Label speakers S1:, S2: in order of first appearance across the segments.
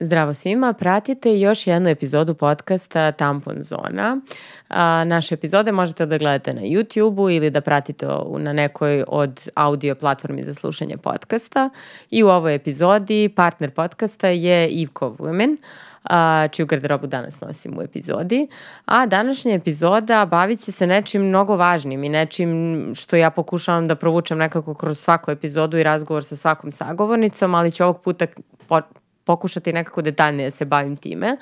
S1: Zdravo svima, pratite još jednu epizodu podcasta Tampon Zona. A, naše epizode možete da gledate na YouTube-u ili da pratite na nekoj od audio platformi za slušanje podcasta. I u ovoj epizodi partner podcasta je Ivko Women, a, čiju garderobu danas nosim u epizodi. A današnja epizoda bavit će se nečim mnogo važnim i nečim što ja pokušavam da provučem nekako kroz svaku epizodu i razgovor sa svakom sagovornicom, ali ću ovog puta pokušati nekako detaljnije da se bavim time,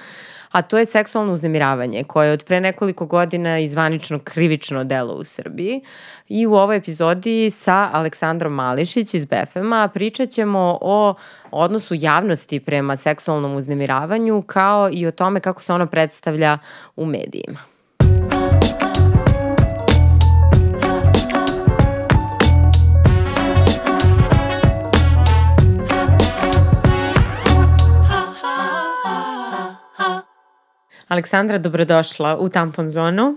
S1: a to je seksualno uznemiravanje koje je od pre nekoliko godina izvanično krivično delo u Srbiji i u ovoj epizodi sa Aleksandrom Mališić iz BFM-a pričat ćemo o odnosu javnosti prema seksualnom uznemiravanju kao i o tome kako se ono predstavlja u medijima. Aleksandra, dobrodošla u Tampon zonu.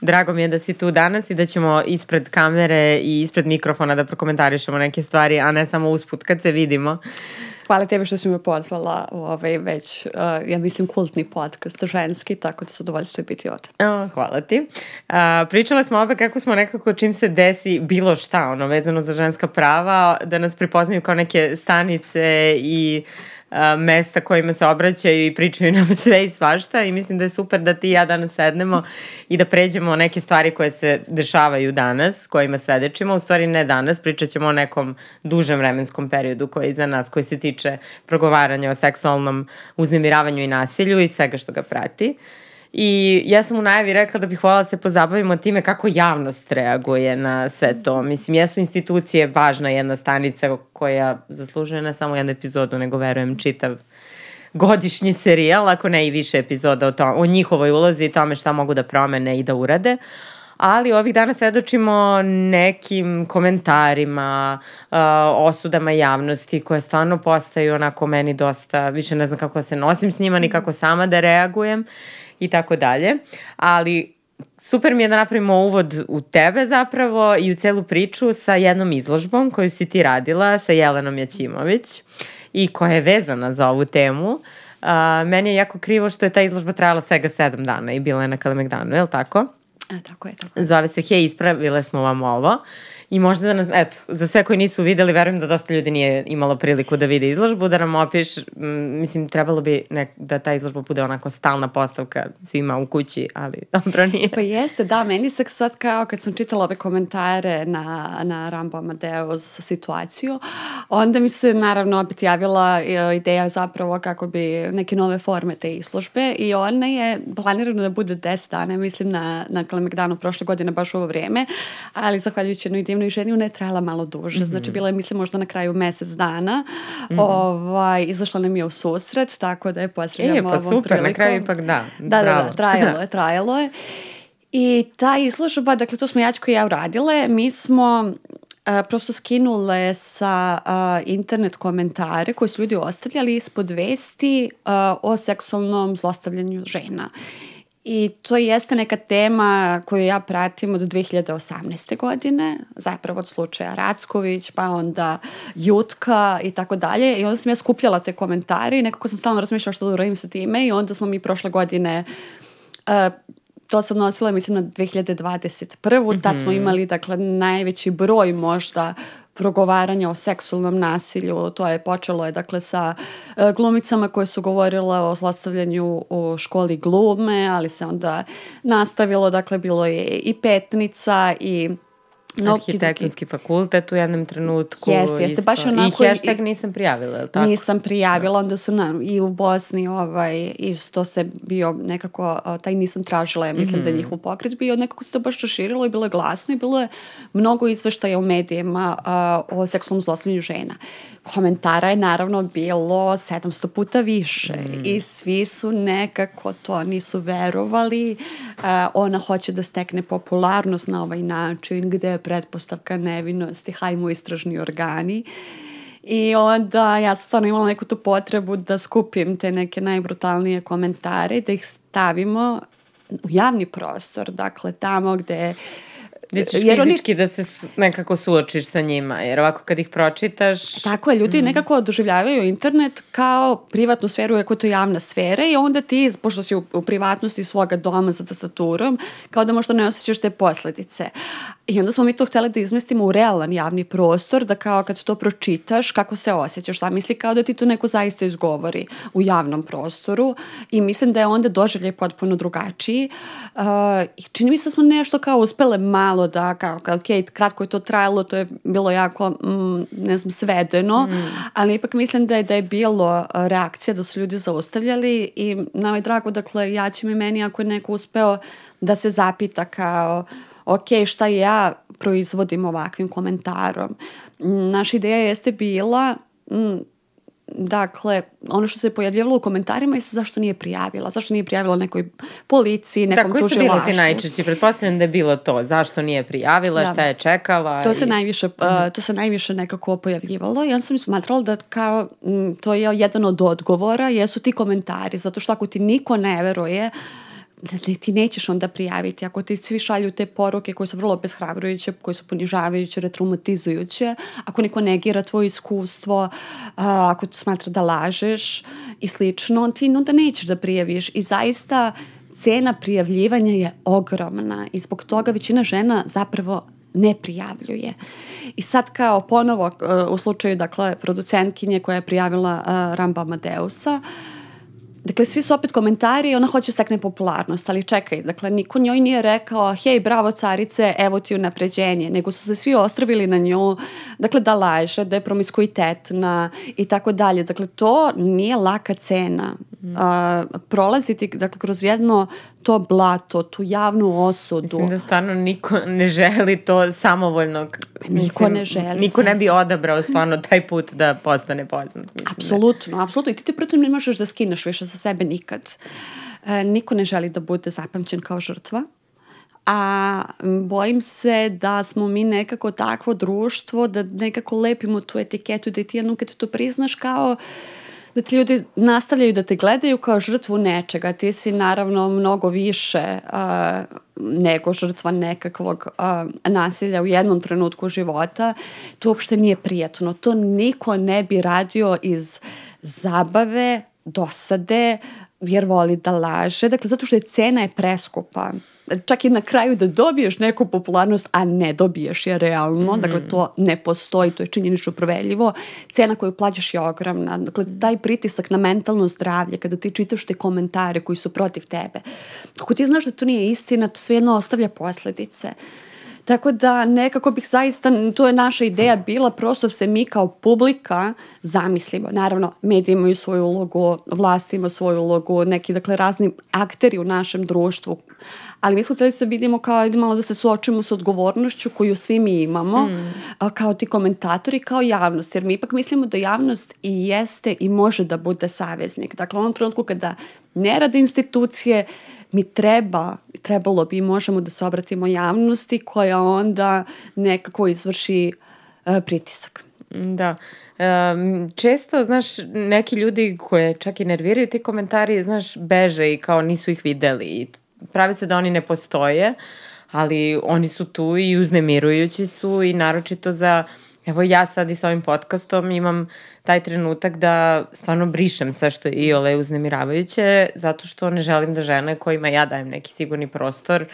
S1: Drago mi je da si tu danas i da ćemo ispred kamere i ispred mikrofona da prokomentarišemo neke stvari, a ne samo usput kad se vidimo.
S2: Hvala tebi što si me pozvala u ovaj već, uh, ja mislim, kultni podcast ženski, tako da zadovoljstvo je biti ovde.
S1: O, hvala ti. Uh, pričale smo obe kako smo nekako čim se desi bilo šta, ono, vezano za ženska prava, da nas pripoznaju kao neke stanice i uh, mesta kojima se obraćaju i pričaju nam sve i svašta i mislim da je super da ti i ja danas sednemo i da pređemo neke stvari koje se dešavaju danas, kojima svedečimo, u stvari ne danas, pričat ćemo o nekom dužem vremenskom periodu koji je iza nas, koji se tiče progovaranja o seksualnom uznemiravanju i nasilju i svega što ga prati. Uh, I ja sam u najavi rekla da bih voljela da se pozabavimo time kako javnost reaguje na sve to. Mislim, jesu institucije važna jedna stanica koja zaslužuje ne samo jednu epizodu, nego verujem čitav godišnji serijal, ako ne i više epizoda o, to, o njihovoj ulozi i tome šta mogu da promene i da urade. Ali ovih dana svedočimo nekim komentarima, osudama javnosti koje stvarno postaju onako meni dosta, više ne znam kako se nosim s njima ni kako sama da reagujem i tako dalje. Ali super mi je da napravimo uvod u tebe zapravo i u celu priču sa jednom izložbom koju si ti radila sa Jelenom Jaćimović i koja je vezana za ovu temu. Uh, meni je jako krivo što je ta izložba trajala svega sedam dana i bila je na Kalemegdanu, je li tako?
S2: E, tako je, tako je.
S1: Zove se Hej, ispravile smo vam ovo. I možda da nas, eto, za sve koji nisu videli, verujem da dosta ljudi nije imalo priliku da vide izložbu, da nam opiš, mislim, trebalo bi nek, da ta izložba bude onako stalna postavka svima u kući, ali dobro nije.
S2: Pa jeste, da, meni se sad kao kad sam čitala ove komentare na, na Rambo Amadeus situaciju, onda mi se naravno opet javila e, ideja zapravo kako bi neke nove forme te izložbe i ona je planirana da bude 10 dana, mislim na, na Kalemegdanu prošle godine baš u ovo vreme, ali zahvaljujući jednoj divnoj ženi ona je trajala malo duže, mm -hmm. znači bila je mislim možda na kraju mesec dana, mm -hmm. ovaj, izašla nam je u susret, tako da je pozdravljamo
S1: e, pa super, prilikom. na kraju ipak da.
S2: Da, da, da, trajalo je, trajalo je. I ta izložba, dakle to smo Jačko i ja uradile, mi smo a, prosto skinule sa a, internet komentare koje su ljudi ostavljali ispod vesti a, o seksualnom zlostavljanju žena. I to jeste neka tema koju ja pratim od 2018. godine, zapravo od slučaja Racković, pa onda Jutka i tako dalje. I onda sam ja skupljala te komentare i nekako sam stalno razmišljala što da uradim sa time i onda smo mi prošle godine uh, to se odnosilo, mislim, na 2021. Mm -hmm. Tad smo mhm. imali, dakle, najveći broj možda progovaranja o seksualnom nasilju. To je počelo je dakle sa e, glumicama koje su govorile o zlostavljanju u školi glume, ali se onda nastavilo, dakle bilo je i petnica i
S1: Arhitektonski fakultet u jednom trenutku.
S2: Jeste, jeste, baš onako.
S1: I hashtag nisam prijavila, tako?
S2: Nisam prijavila, onda su na, i u Bosni ovaj, isto se bio nekako, taj nisam tražila, ja mislim mm -hmm. da je mhm. njihov pokret bio, nekako se to baš raširilo i bilo je glasno i bilo je mnogo izveštaja u medijima uh, o seksualnom zlostavljanju žena. Komentara je naravno bilo 700 puta više mm. i svi su nekako to nisu verovali. Uh, ona hoće da stekne popularnost na ovaj način gde je pretpostavka nevinosti, hajmo istražni organi. I onda ja sam stvarno imala neku tu potrebu da skupim te neke najbrutalnije komentare, da ih stavimo u javni prostor, dakle tamo gde
S1: Gde ćeš jer fizički oni... da se nekako suočiš sa njima, jer ovako kad ih pročitaš...
S2: Tako je, ljudi mm. nekako doživljavaju internet kao privatnu sferu, ako to javna sfera i onda ti, pošto si u, u privatnosti svoga doma za tastaturom, kao da možda ne osjećaš te posledice. I onda smo mi to hteli da izmestimo u realan javni prostor, da kao kad to pročitaš, kako se osjećaš, šta misli kao da ti to neko zaista izgovori u javnom prostoru i mislim da je onda doživljaj potpuno drugačiji. Uh, I čini mi se da smo nešto kao uspele malo da, kao, kao ok, kratko je to trajalo, to je bilo jako, mm, ne znam, svedeno, mm. ali ipak mislim da je, da je bilo reakcija, da su ljudi zaustavljali i nam je drago, dakle, ja će mi meni ako je neko uspeo da se zapita kao ok, šta ja proizvodim ovakvim komentarom. Naša ideja jeste bila mm, Dakle, ono što se pojavljivalo u komentarima je zašto nije prijavila, zašto nije prijavila nekoj policiji, nekom
S1: tužilaštvu. Tako su bili ti najčešći? Pretpostavljam da je bilo to. Zašto nije prijavila, da. šta je čekala?
S2: To, i... se najviše, uh, to se najviše nekako pojavljivalo i onda sam smatrala da kao, m, to je jedan od odgovora, jesu ti komentari, zato što ako ti niko ne veruje, uh, ti nećeš onda prijaviti. Ako ti svi šalju te poruke koje su vrlo bezhrabrujuće, koje su ponižavajuće, retraumatizujuće, ako niko negira tvoje iskustvo, a, ako smatra da lažeš i slično, ti onda nećeš da prijaviš. I zaista cena prijavljivanja je ogromna i zbog toga većina žena zapravo ne prijavljuje. I sad kao ponovo u slučaju dakle producentkinje koja je prijavila uh, Ramba Amadeusa, uh, Dakle, svi su opet komentari i ona hoće stekne popularnost, ali čekaj, dakle, niko njoj nije rekao, hej, bravo carice, evo ti unapređenje, nego su se svi ostravili na nju, dakle, da laže, da je promiskuitetna i tako dalje. Dakle, to nije laka cena. Mm. A, prolaziti, dakle, kroz jedno to blato, tu javnu osudu.
S1: Mislim da stvarno niko ne želi to samovoljno.
S2: Pa niko mislim, ne želi.
S1: Niko ne bi odabrao stvarno taj put da postane poznat. Mislim
S2: da apsolutno, da. apsolutno. I ti te protiv ne možeš da skineš više sa sebe nikad. E, niko ne želi da bude zapamćen kao žrtva. A bojim se da smo mi nekako takvo društvo da nekako lepimo tu etiketu da ti jednom kad to priznaš kao uh, da ti ljudi nastavljaju da te gledaju kao žrtvu nečega. Ti si naravno mnogo više uh, nego žrtva nekakvog uh, nasilja u jednom trenutku života. To uopšte nije prijatno. To niko ne bi radio iz zabave, dosade, jer voli da laže. Dakle, zato što je cena je preskupa. Čak i na kraju da dobiješ neku popularnost, a ne dobiješ je realno, mm. dakle to ne postoji, to je činjenično proveljivo, cena koju plaćaš je ogromna. Dakle, taj pritisak na mentalno zdravlje, kada ti čitaš te komentare koji su protiv tebe, ako ti znaš da to nije istina, to svejedno ostavlja posledice. Uh, Tako da nekako bih zaista, to je naša ideja bila, prosto se mi kao publika zamislimo. Naravno, mediji imaju svoju ulogu, vlast ima svoju ulogu, neki dakle razni akteri u našem društvu, ali mi smo hteli da se vidimo kao ajde malo da se suočimo sa odgovornošću koju svi mi imamo, mm. kao ti komentatori, kao javnost, jer mi ipak mislimo da javnost i jeste i može da bude saveznik. Dakle, u onom trenutku kada ne rade institucije, mi treba, trebalo bi, možemo da se obratimo javnosti koja onda nekako izvrši uh, pritisak.
S1: Da. Um, često, znaš, neki ljudi koje čak i nerviraju ti komentari, znaš, beže i kao nisu ih videli i pravi se da oni ne postoje, ali oni su tu i uznemirujući su i naročito za Evo ja sad i sa ovim podcastom imam taj trenutak da stvarno brišem sve što je i ole uznemiravajuće, zato što ne želim da žene kojima ja dajem neki sigurni prostor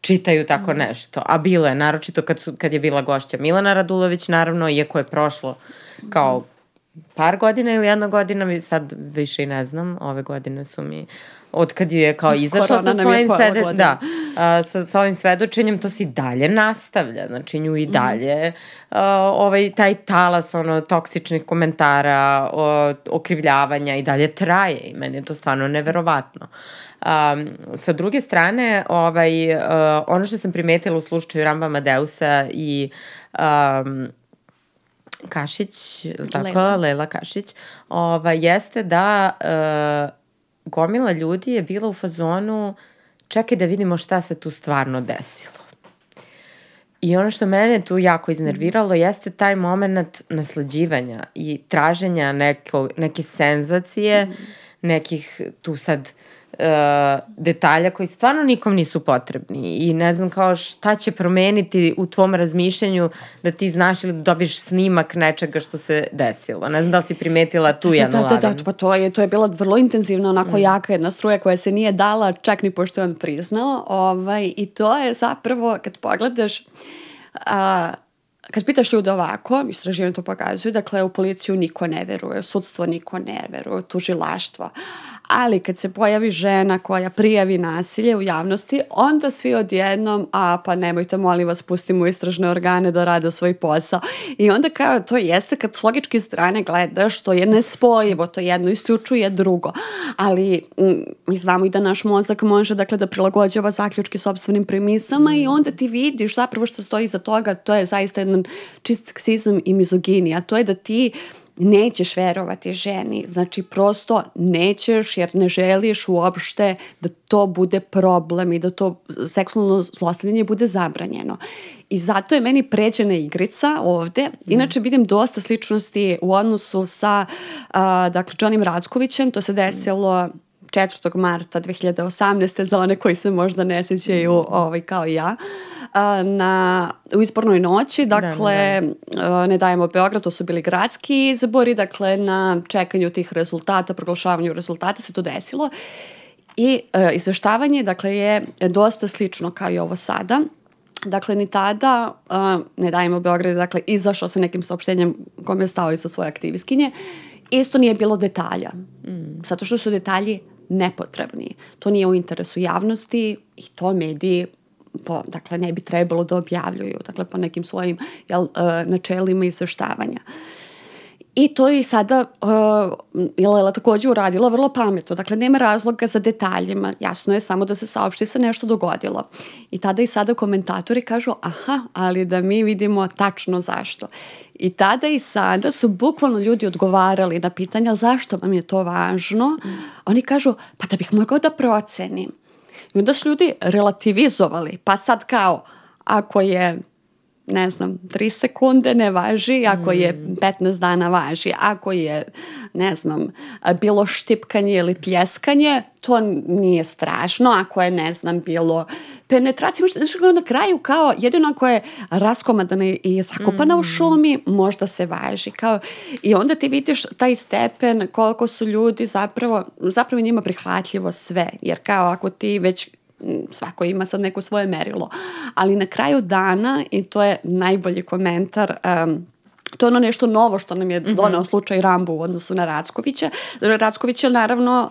S1: čitaju tako mhm. nešto. A bilo je, naročito kad, su, kad je bila gošća Milana Radulović, naravno, iako je prošlo kao par godina ili jedna godina, sad više i ne znam, ove godine su mi od kad je kao izašla sa svojim svede, da, a, sa, sa ovim svedočenjem, to se i dalje nastavlja, znači nju i mhm. dalje a, ovaj, taj talas ono, toksičnih komentara, o, okrivljavanja i dalje traje i meni je to stvarno neverovatno. Um, sa druge strane, ovaj, uh, ono što sam primetila u slučaju Ramba Madeusa i um, Kašić, tako, Lela, Lela Kašić, ova, jeste da uh, gomila ljudi je bila u fazonu čekaj da vidimo šta se tu stvarno desilo. I ono što mene tu jako iznerviralo jeste taj moment naslađivanja i traženja neko, neke senzacije mm nekih tu sad uh, detalja koji stvarno nikom nisu potrebni i ne znam kao šta će promeniti u tvom razmišljanju da ti znaš ili da dobiš snimak nečega što se desilo. Ne znam da li si primetila tu da, jednu
S2: da, da, da, da, pa to je, to je bila vrlo intenzivna, onako mm. jaka jedna struja koja se nije dala čak ni pošto je on priznao ovaj, i to je zapravo kad pogledaš a, kad pitaš ljude ovako, istraživanje to pokazuju, dakle u policiju niko ne veruje, sudstvo niko ne veruje, tužilaštvo ali kad se pojavi žena koja prijavi nasilje u javnosti, onda svi odjednom, a pa nemojte, molim vas, pustimo istražne organe da rade svoj posao. I onda kao to jeste kad s logičke strane gledaš, to je nespojivo, to jedno isključuje drugo. Ali mm, mi znamo i da naš mozak može dakle, da prilagođava zaključke sobstvenim premisama i onda ti vidiš zapravo što stoji iza toga, to je zaista jedan čist seksizam i mizoginija. To je da ti nećeš verovati ženi, znači prosto nećeš jer ne želiš uopšte da to bude problem i da to seksualno zlostavljanje bude zabranjeno. I zato je meni pređena igrica ovde. Mhm. Inače vidim dosta sličnosti u odnosu sa uh, dakle Johnnym Rackovićem, to se desilo 4. marta 2018. za one koji se možda ne sećaju mhm. ovaj, kao ja. Uh, na, u izbornoj noći, dakle, da, da. ne dajemo Beograd, to su bili gradski izbori, dakle, na čekanju tih rezultata, proglašavanju rezultata se to desilo. I e, izveštavanje, dakle, je dosta slično kao i ovo sada. Dakle, ni tada, uh, ne dajemo Beograd, dakle, izašao sa nekim saopštenjem kome je stao sa svoje aktivistkinje, isto nije bilo detalja. Mm. Zato što su detalji nepotrebni. To nije u interesu javnosti i to mediji po, dakle, ne bi trebalo da objavljuju, dakle, po nekim svojim jel, uh, načelima izveštavanja. I to je sada uh, Lela takođe uradila vrlo pametno. Dakle, nema razloga za detaljima. Jasno je samo da se saopšti se nešto dogodilo. I tada i sada komentatori kažu aha, ali da mi vidimo tačno zašto. I tada i sada su bukvalno ljudi odgovarali na pitanja zašto vam je to važno. Mm. Oni kažu pa da bih mogao da procenim. I onda su ljudi relativizovali, pa sad kao, ako je ne znam, 3 sekunde ne važi, ako je 15 mm. dana važi, ako je, ne znam, bilo štipkanje ili pljeskanje, to nije strašno, ako je, ne znam, bilo penetracija, možda, znači, na kraju kao, jedino ako je raskomadana i zakopana mm. u šumi, možda se važi, kao, i onda ti vidiš taj stepen, koliko su ljudi zapravo, zapravo njima prihvatljivo sve, jer kao ako ti već svako ima sad neko svoje merilo. Ali na kraju dana, i to je najbolji komentar, um, to je ono nešto novo što nam je mhm. doneo slučaj Rambo u odnosu na Rackovića. Racković je naravno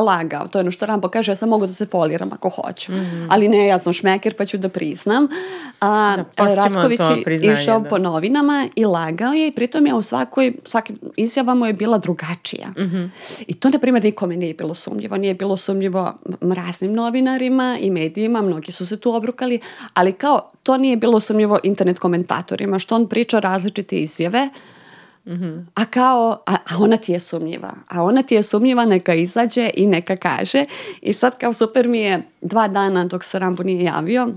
S2: lagao. To je ono što Rambo kaže, ja sam mogu da se foliram ako hoću. Mm -hmm. Ali ne, ja sam šmeker pa ću da priznam. A, da, Racković je išao da. po novinama i lagao je i pritom je u svakoj, svaki izjava mu je bila drugačija. Mm -hmm. I to, na primjer, nikome nije bilo sumnjivo. Nije bilo sumnjivo raznim novinarima i medijima, mnogi su se tu obrukali, ali kao to nije bilo sumnjivo internet komentatorima, što on priča različite izjave, Mm -hmm. A kao, a, a ona ti je sumnjiva. A ona ti je sumnjiva, neka izađe i neka kaže. I sad kao super mi je dva dana dok se Rambo nije javio,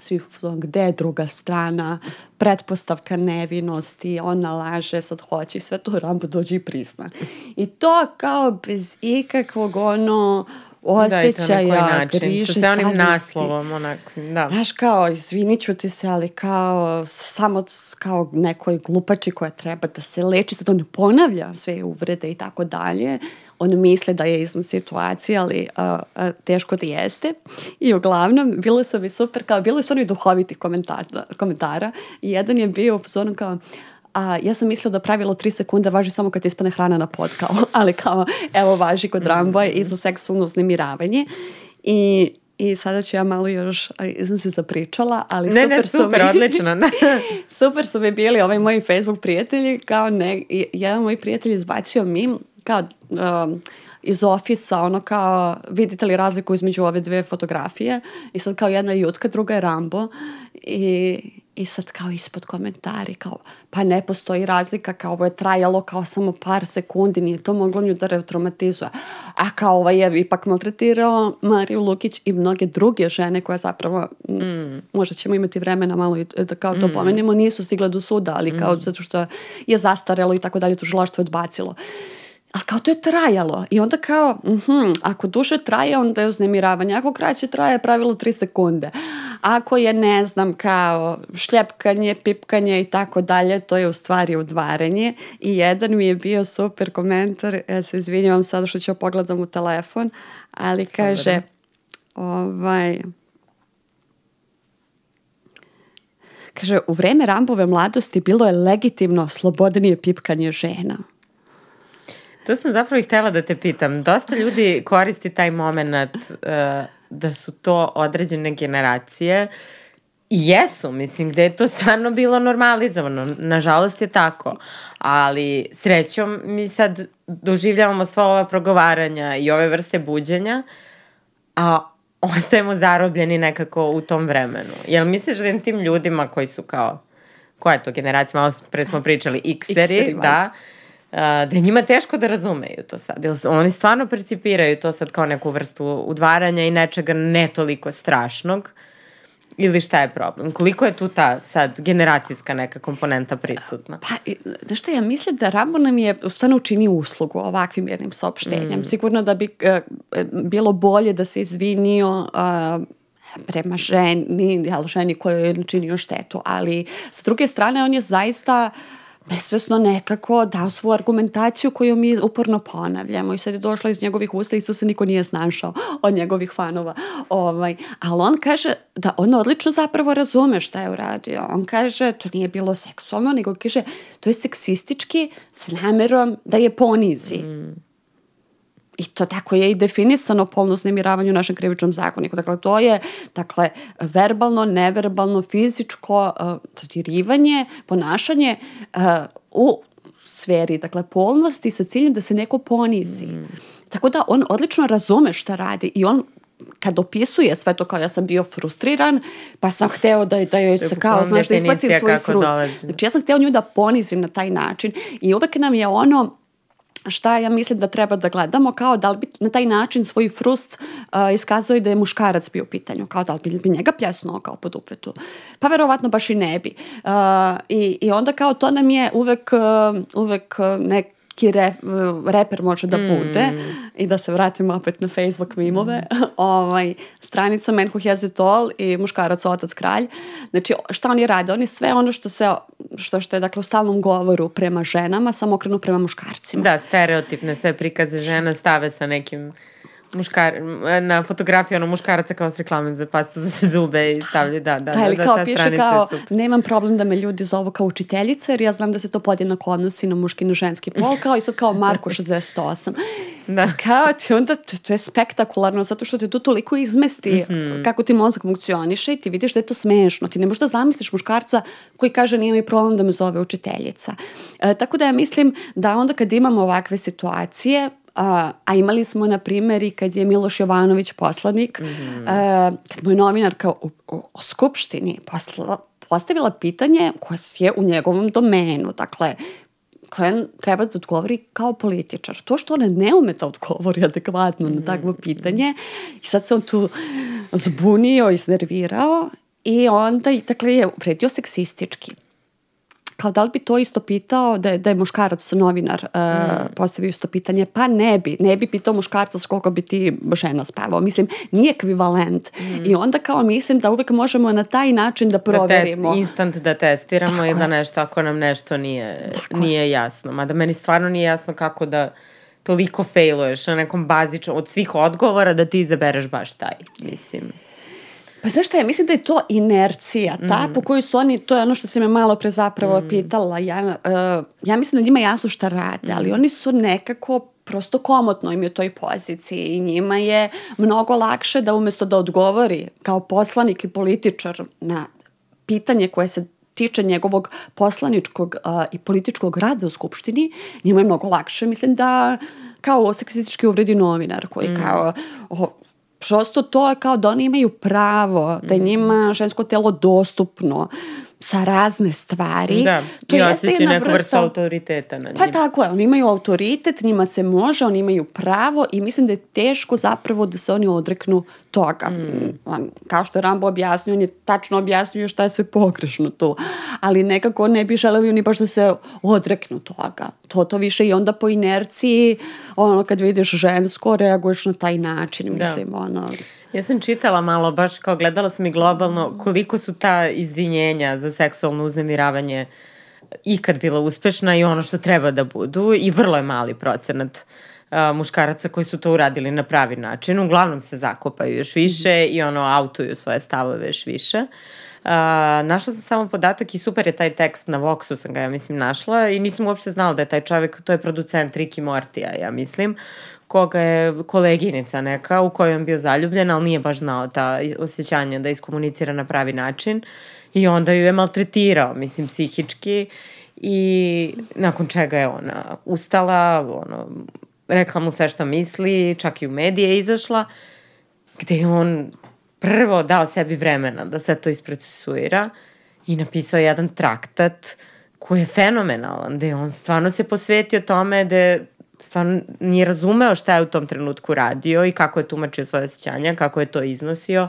S2: svi gde je druga strana, pretpostavka nevinosti, ona laže, sad hoće sve to Rambo dođe i prizna. I to kao bez ikakvog ono osjećaja, da, griže,
S1: sa onim naslovom, onako, da.
S2: Znaš, kao, izvinit ću ti se, ali kao, samo kao nekoj glupači koja treba da se leči, sad on ponavlja sve uvrede i tako dalje, on misle da je iznad situacije, ali uh, uh, teško da jeste. I uglavnom, bilo su mi super, kao, bilo su oni duhoviti komentara, komentara i jedan je bio u zonu kao, a ja sam mislila da pravilo 3 sekunde važi samo kad ispane hrana na pod, kao, ali kao, evo važi kod Ramboja i za seksualno uznemiravanje. I i sada ću ja malo još, sam se zapričala, ali
S1: ne,
S2: super,
S1: ne, super
S2: su
S1: mi, odlično. Ne.
S2: super su mi bili ovaj moji Facebook prijatelji, kao ne, jedan moj prijatelj izbacio mi, kao um, iz ofisa, ono kao, vidite li razliku između ove dve fotografije i sad kao jedna je Jutka, druga je Rambo i I sad kao ispod komentari kao pa ne postoji razlika kao ovo je trajalo kao samo par sekundi nije to moglo nju da retraumatizuje a kao ovaj je ipak maltretirao Mariju Lukić i mnoge druge žene koje zapravo mm. možda ćemo imati vremena malo i da kao to mm. pomenemo nisu stigle do suda ali kao mm. zato što je zastarelo i tako dalje tužilaštvo je odbacilo A kao to je trajalo. I onda kao, mhm, ako duže traje, onda je uznemiravanje. Ako kraće traje, pravilo 3 sekunde. Ako je, ne znam, kao šljepkanje, pipkanje i tako dalje, to je u stvari udvaranje. I jedan mi je bio super komentar, ja se izvinjavam sada što ću pogledam u telefon, ali kaže, ovaj... Kaže, u vreme Rambove mladosti bilo je legitimno slobodnije pipkanje žena.
S1: To sam zapravo i htela da te pitam. Dosta ljudi koristi taj moment uh, da su to određene generacije I jesu, mislim, gde je to stvarno bilo normalizovano. Nažalost je tako. Ali srećom mi sad doživljavamo sva ova progovaranja i ove vrste buđenja, a ostajemo zarobljeni nekako u tom vremenu. Jel misliš da tim ljudima koji su kao, koja je to generacija, malo pre smo pričali, X-eri, da, da je njima teško da razumeju to sad. Jer oni stvarno percipiraju to sad kao neku vrstu udvaranja i nečega ne toliko strašnog. Ili šta je problem? Koliko je tu ta sad generacijska neka komponenta prisutna?
S2: Pa, znaš šta, ja mislim da Rambo nam je stvarno učini uslugu ovakvim jednim saopštenjem. Mm. Sigurno da bi uh, bilo bolje da se izvinio uh, prema ženi, jel, ženi kojoj je načinio štetu, ali sa druge strane on je zaista uh, nesvesno nekako dao svoju argumentaciju koju mi uporno ponavljamo i sad je došla iz njegovih usta i se niko nije snašao od njegovih fanova. Ovaj, ali on kaže da on odlično zapravo razume šta je uradio. On kaže to nije bilo seksualno, nego kaže to je seksistički s namerom da je ponizi. Mm. I to tako je i definisano polno uznemiravanje u našem krivičnom zakoniku. Dakle, to je dakle, verbalno, neverbalno, fizičko uh, dodirivanje, ponašanje uh, u sferi, dakle, polnosti sa ciljem da se neko ponizi. Mm. Tako da on odlično razume šta radi i on kad opisuje sve to kao ja sam bio frustriran, pa sam hteo da, da joj se kao, znaš, da izbacim svoj frust. Znači ja sam hteo nju da ponizim na taj način i uvek nam je ono šta ja mislim da treba da gledamo, kao da li bi na taj način svoj frust uh, iskazuje da je muškarac bio u pitanju, kao da li bi, njega pljasnuo kao pod upretu. Pa verovatno baš i ne bi. Uh, i, I onda kao to nam je uvek, uh, uvek nek, neki re, reper može da bude mm. i da se vratimo opet na Facebook mimove, mm. ovaj, stranica Man Who Has It All i muškarac otac kralj. Znači, šta oni rade? Oni sve ono što se što, što je dakle u stalnom govoru prema ženama, samo okrenu prema muškarcima.
S1: Da, stereotipne sve prikaze žena stave sa nekim muškar, na fotografiji ono muškaraca kao s reklame za pastu za zube i stavlja, da, da,
S2: da, da, kao ta piše kao, nemam problem da me ljudi zovu kao učiteljica, jer ja znam da se to podjednako odnosi na muški i na ženski pol, kao i sad kao Marko 68. Da. Kao ti onda, to, to je spektakularno, zato što te to toliko izmesti mm -hmm. kako ti mozak funkcioniše i ti vidiš da je to smešno. Ti ne možeš da zamisliš muškarca koji kaže nije mi problem da me zove učiteljica. E, tako da ja mislim da onda kad imamo ovakve situacije, a, a imali smo na primjer i kad je Miloš Jovanović poslanik, mm -hmm. a, kad mu je novinarka u, u, u Skupštini posla, postavila pitanje koje je u njegovom domenu, dakle, koje treba da odgovori kao političar. To što ona ne ume da odgovori adekvatno na takvo pitanje i sad se on tu zbunio, iznervirao i onda, dakle, je upredio seksistički kao da li bi to isto pitao da je, da je muškarac novinar uh, mm. postavio isto pitanje, pa ne bi, ne bi pitao muškarca s koliko bi ti žena spavao. Mislim, nije ekvivalent. Mm. I onda kao mislim da uvek možemo na taj način da proverimo.
S1: Da test, instant da testiramo Tako i da nešto, ako nam nešto nije, Tako nije jasno. Mada meni stvarno nije jasno kako da toliko failuješ na nekom bazičnom, od svih odgovora da ti izabereš baš taj, mislim.
S2: Pa znaš šta, ja mislim da je to inercija, ta mm. po kojoj su oni, to je ono što si me malo pre zapravo mm. pitala, ja, uh, ja mislim da njima jasno šta rade, mm. ali oni su nekako prosto komotno im je u toj poziciji i njima je mnogo lakše da umesto da odgovori kao poslanik i političar na pitanje koje se tiče njegovog poslaničkog uh, i političkog rada u Skupštini, njima je mnogo lakše, mislim da kao seksistički uvredi novinar koji mm. kao oh, prosto to je kao da oni imaju pravo, da je mhm. njima žensko telo dostupno sa razne stvari.
S1: Da, to i jeste jedna neku vrsta autoriteta na pa
S2: njima. Pa tako je, oni imaju autoritet, njima se može, oni imaju pravo i mislim da je teško zapravo da se oni odreknu toga. Mm. On, kao što je Rambo objasnio, on je tačno objasnio šta je sve pogrešno tu. Ali nekako ne bi želeli oni baš da se odreknu toga. to, to više i onda po inerciji, ono, kad vidiš žensko, reaguješ na taj način, da. mislim, da. ono...
S1: Ja sam čitala malo, baš kao gledala sam i globalno, koliko su ta izvinjenja za seksualno uznemiravanje ikad bila uspešna i ono što treba da budu i vrlo je mali procenat muškaraca koji su to uradili na pravi način. Uglavnom se zakopaju još više i ono autuju svoje stavove još više. Uh, našla sam samo podatak i super je taj tekst na Voxu sam ga ja mislim našla i nisam uopšte znala da je taj čovek, to je producent Ricky Mortija ja mislim, koga je koleginica neka u kojoj on bio zaljubljen, ali nije baš znao ta osjećanja da iskomunicira na pravi način. I onda ju je maltretirao, mislim, psihički. I nakon čega je ona ustala, ono, rekla mu sve što misli, čak i u medije izašla, gde je on prvo dao sebi vremena da sve to isprocesuira i napisao jedan traktat koji je fenomenalan, gde on stvarno se posvetio tome da stvarno nije razumeo šta je u tom trenutku radio i kako je tumačio svoje osjećanja, kako je to iznosio.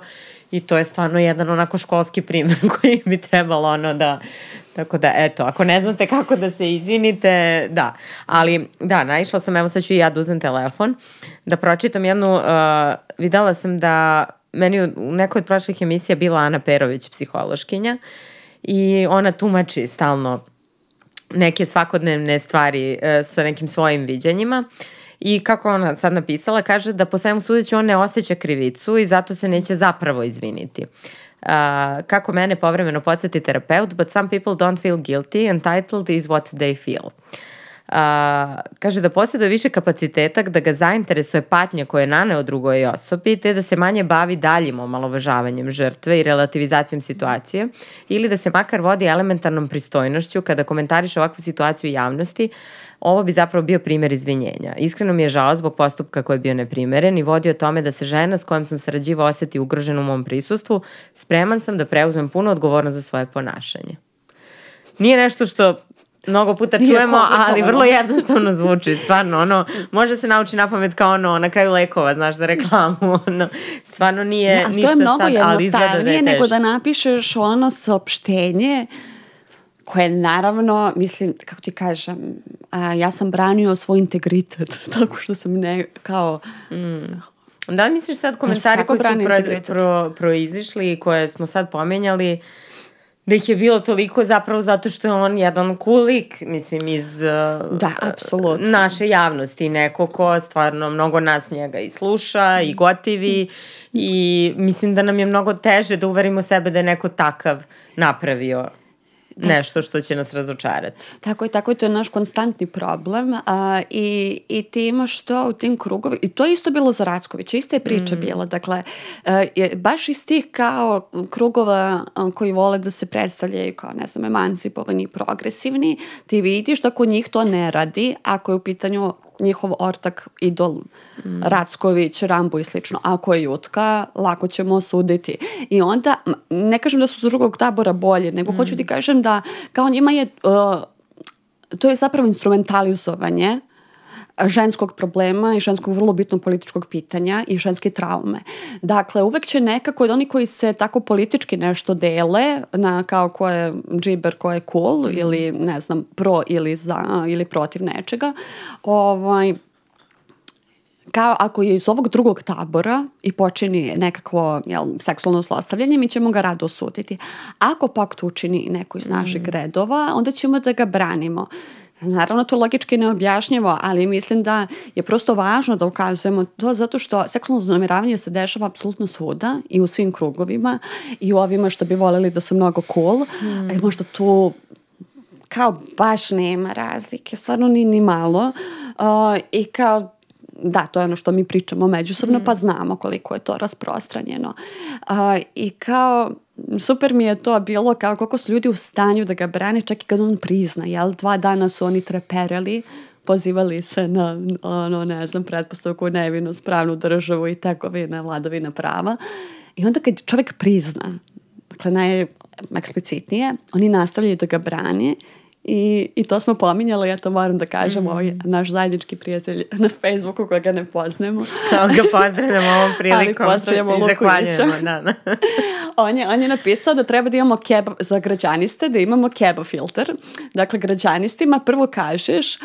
S1: I to je stvarno jedan onako školski primjer koji bi trebalo ono da, tako da eto, ako ne znate kako da se izvinite, da, ali da, naišla sam, evo sad ću i ja da uzem telefon, da pročitam jednu, uh, videla sam da meni u nekoj od prošlih emisija bila Ana Perović, psihološkinja, i ona tumači stalno neke svakodnevne stvari e, sa nekim svojim viđanjima. I kako ona sad napisala, kaže da po svemu sudeći on ne osjeća krivicu i zato se neće zapravo izviniti. Uh, kako mene povremeno podsjeti terapeut, but some people don't feel guilty, entitled is what they feel. Uh, A, kaže da posjeduje više kapaciteta da ga zainteresuje patnja koje je naneo drugoj osobi, te da se manje bavi daljim omalovažavanjem žrtve i relativizacijom situacije, ili da se makar vodi elementarnom pristojnošću kada komentariše ovakvu situaciju u javnosti, ovo bi zapravo bio primer izvinjenja. Iskreno mi je žao zbog postupka koji je bio neprimeren i vodio tome da se žena s kojom sam sarađivao oseti ugrožena u mom prisustvu, spreman sam da preuzmem puno odgovornost za svoje ponašanje. Nije nešto što mnogo puta čujemo, ali vrlo jednostavno zvuči, stvarno, ono, može se nauči na pamet kao ono, na kraju lekova, znaš, za reklamu, ono, stvarno nije ja, ništa
S2: to je mnogo
S1: sad, ali
S2: izgleda da je nego da napišeš ono saopštenje koje naravno, mislim, kako ti kažem, a, ja sam branio svoj integritet, tako što sam ne, kao...
S1: Mm. Da li misliš sad komentari koji su pro, pro, proizišli i koje smo sad pomenjali, da ih je bilo toliko zapravo zato što je on jedan kulik, mislim, iz uh,
S2: da, apsolutno.
S1: naše javnosti, neko ko stvarno mnogo nas njega i sluša i gotivi i mislim da nam je mnogo teže da uverimo sebe da je neko takav napravio. Nešto što će nas razočarati.
S2: Tako je, tako je, to je naš konstantni problem a, i, i ti imaš to u tim krugovima, i to je isto bilo za Rackovića, ista je priča mm. bila, dakle, a, je, baš iz tih kao krugova a, koji vole da se predstavljaju kao, ne znam, emancipovani i progresivni, ti vidiš da kod njih to ne radi, ako je u pitanju njihov ortak, idol, mm. Racković, Rambo i slično. Ako je Jutka, lako ćemo osuditi. I onda, ne kažem da su drugog tabora bolje, nego mm. hoću ti kažem da kao njima je, uh, to je zapravo instrumentalizovanje ženskog problema i ženskog vrlo bitnog političkog pitanja i ženske traume. Dakle, uvek će nekako oni koji se tako politički nešto dele na kao ko je džiber, ko je cool mm. ili ne znam, pro ili za ili protiv nečega, ovaj, kao ako je iz ovog drugog tabora i počini nekakvo jel, seksualno zlostavljanje, mi ćemo ga rado osuditi. Ako pak to učini neko iz naših mm. redova, onda ćemo da ga branimo. Naravno, to logički ne objašnjamo, ali mislim da je prosto važno da ukazujemo to zato što seksualno znamiravanje se dešava apsolutno svuda i u svim krugovima i u ovima što bi voleli da su mnogo cool, mm. a možda tu kao baš nema razlike, stvarno ni, ni malo. Uh, I kao da, to je ono što mi pričamo međusobno, mm. pa znamo koliko je to rasprostranjeno. Uh, I kao, super mi je to bilo kao koliko su ljudi u stanju da ga brane čak i kad on prizna, jel? Dva dana su oni trepereli, pozivali se na, ono, ne znam, pretpostavku nevinost, pravnu državu i tekovina, vladovina prava. I onda kad čovjek prizna, dakle, najeksplicitnije, oni nastavljaju da ga brane I, I to smo pominjali, ja to moram da kažem, mm. ovaj naš zajednički prijatelj na Facebooku koga ne poznajemo.
S1: Kao ga pozdravljamo ovom prilikom.
S2: Ali pozdravljamo Lukovića.
S1: Da, da.
S2: on, je, on je napisao da treba da imamo keba, za građaniste, da imamo keba filter. Dakle, građanistima prvo kažeš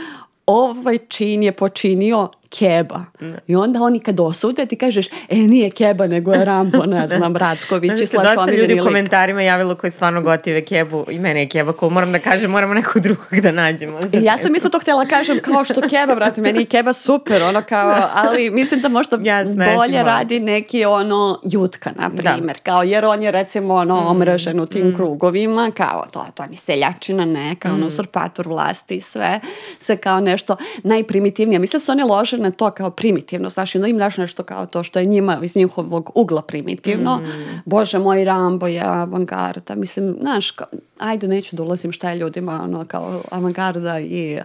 S2: ovaj čin je počinio Keba. I onda oni kad osude ti kažeš, e nije Keba nego je Rambo, ne znam, Racković i slaš
S1: dosta ljudi u komentarima javilo koji stvarno gotive Kebu i mene je Keba cool. Moram da kažem, moramo nekog drugog da nađemo.
S2: I ja sam isto to htjela kažem kao što Keba, brate, meni je Keba super, ono kao, ali mislim da možda Jasne, bolje radi neki ono Jutka, na primjer, da. kao jer on je recimo ono mm. omražen u tim mm. krugovima, kao to, to je seljačina neka, mm. ono usurpator vlasti i sve, sve kao nešto najprimitivnije. Mislim da se oni lože na to kao primitivno, znaš, onda im daš nešto kao to što je njima iz njihovog ugla primitivno. Mm. Bože moj, Rambo je avangarda. Mislim, znaš, kao, ajde, neću da ulazim šta je ljudima ono, kao avangarda i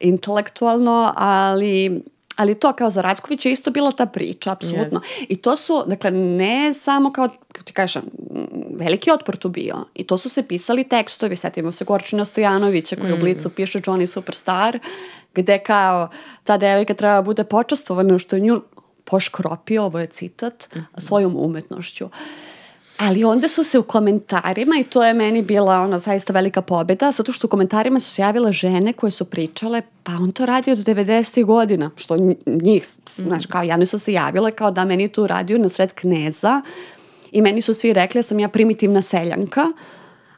S2: intelektualno, ali ali to kao za Račkovića je isto bila ta priča, apsolutno. Yes. I to su, dakle, ne samo kao, kako ti kažem, veliki otpor tu bio. I to su se pisali tekstovi, setimo se Gorčina Stojanovića koji mm. u Blicu piše Johnny Superstar, gde kao ta devojka treba bude počastovana što je nju poškropio, ovo je citat, mm -hmm. svojom umetnošću. Ali onda su se u komentarima, i to je meni bila ona zaista velika pobeda, zato što u komentarima su se javile žene koje su pričale, pa on to radi od 90. godina, što njih, mm. znaš, kao javne su se javile, kao da meni tu radio na sred kneza, i meni su svi rekli da sam ja primitivna seljanka,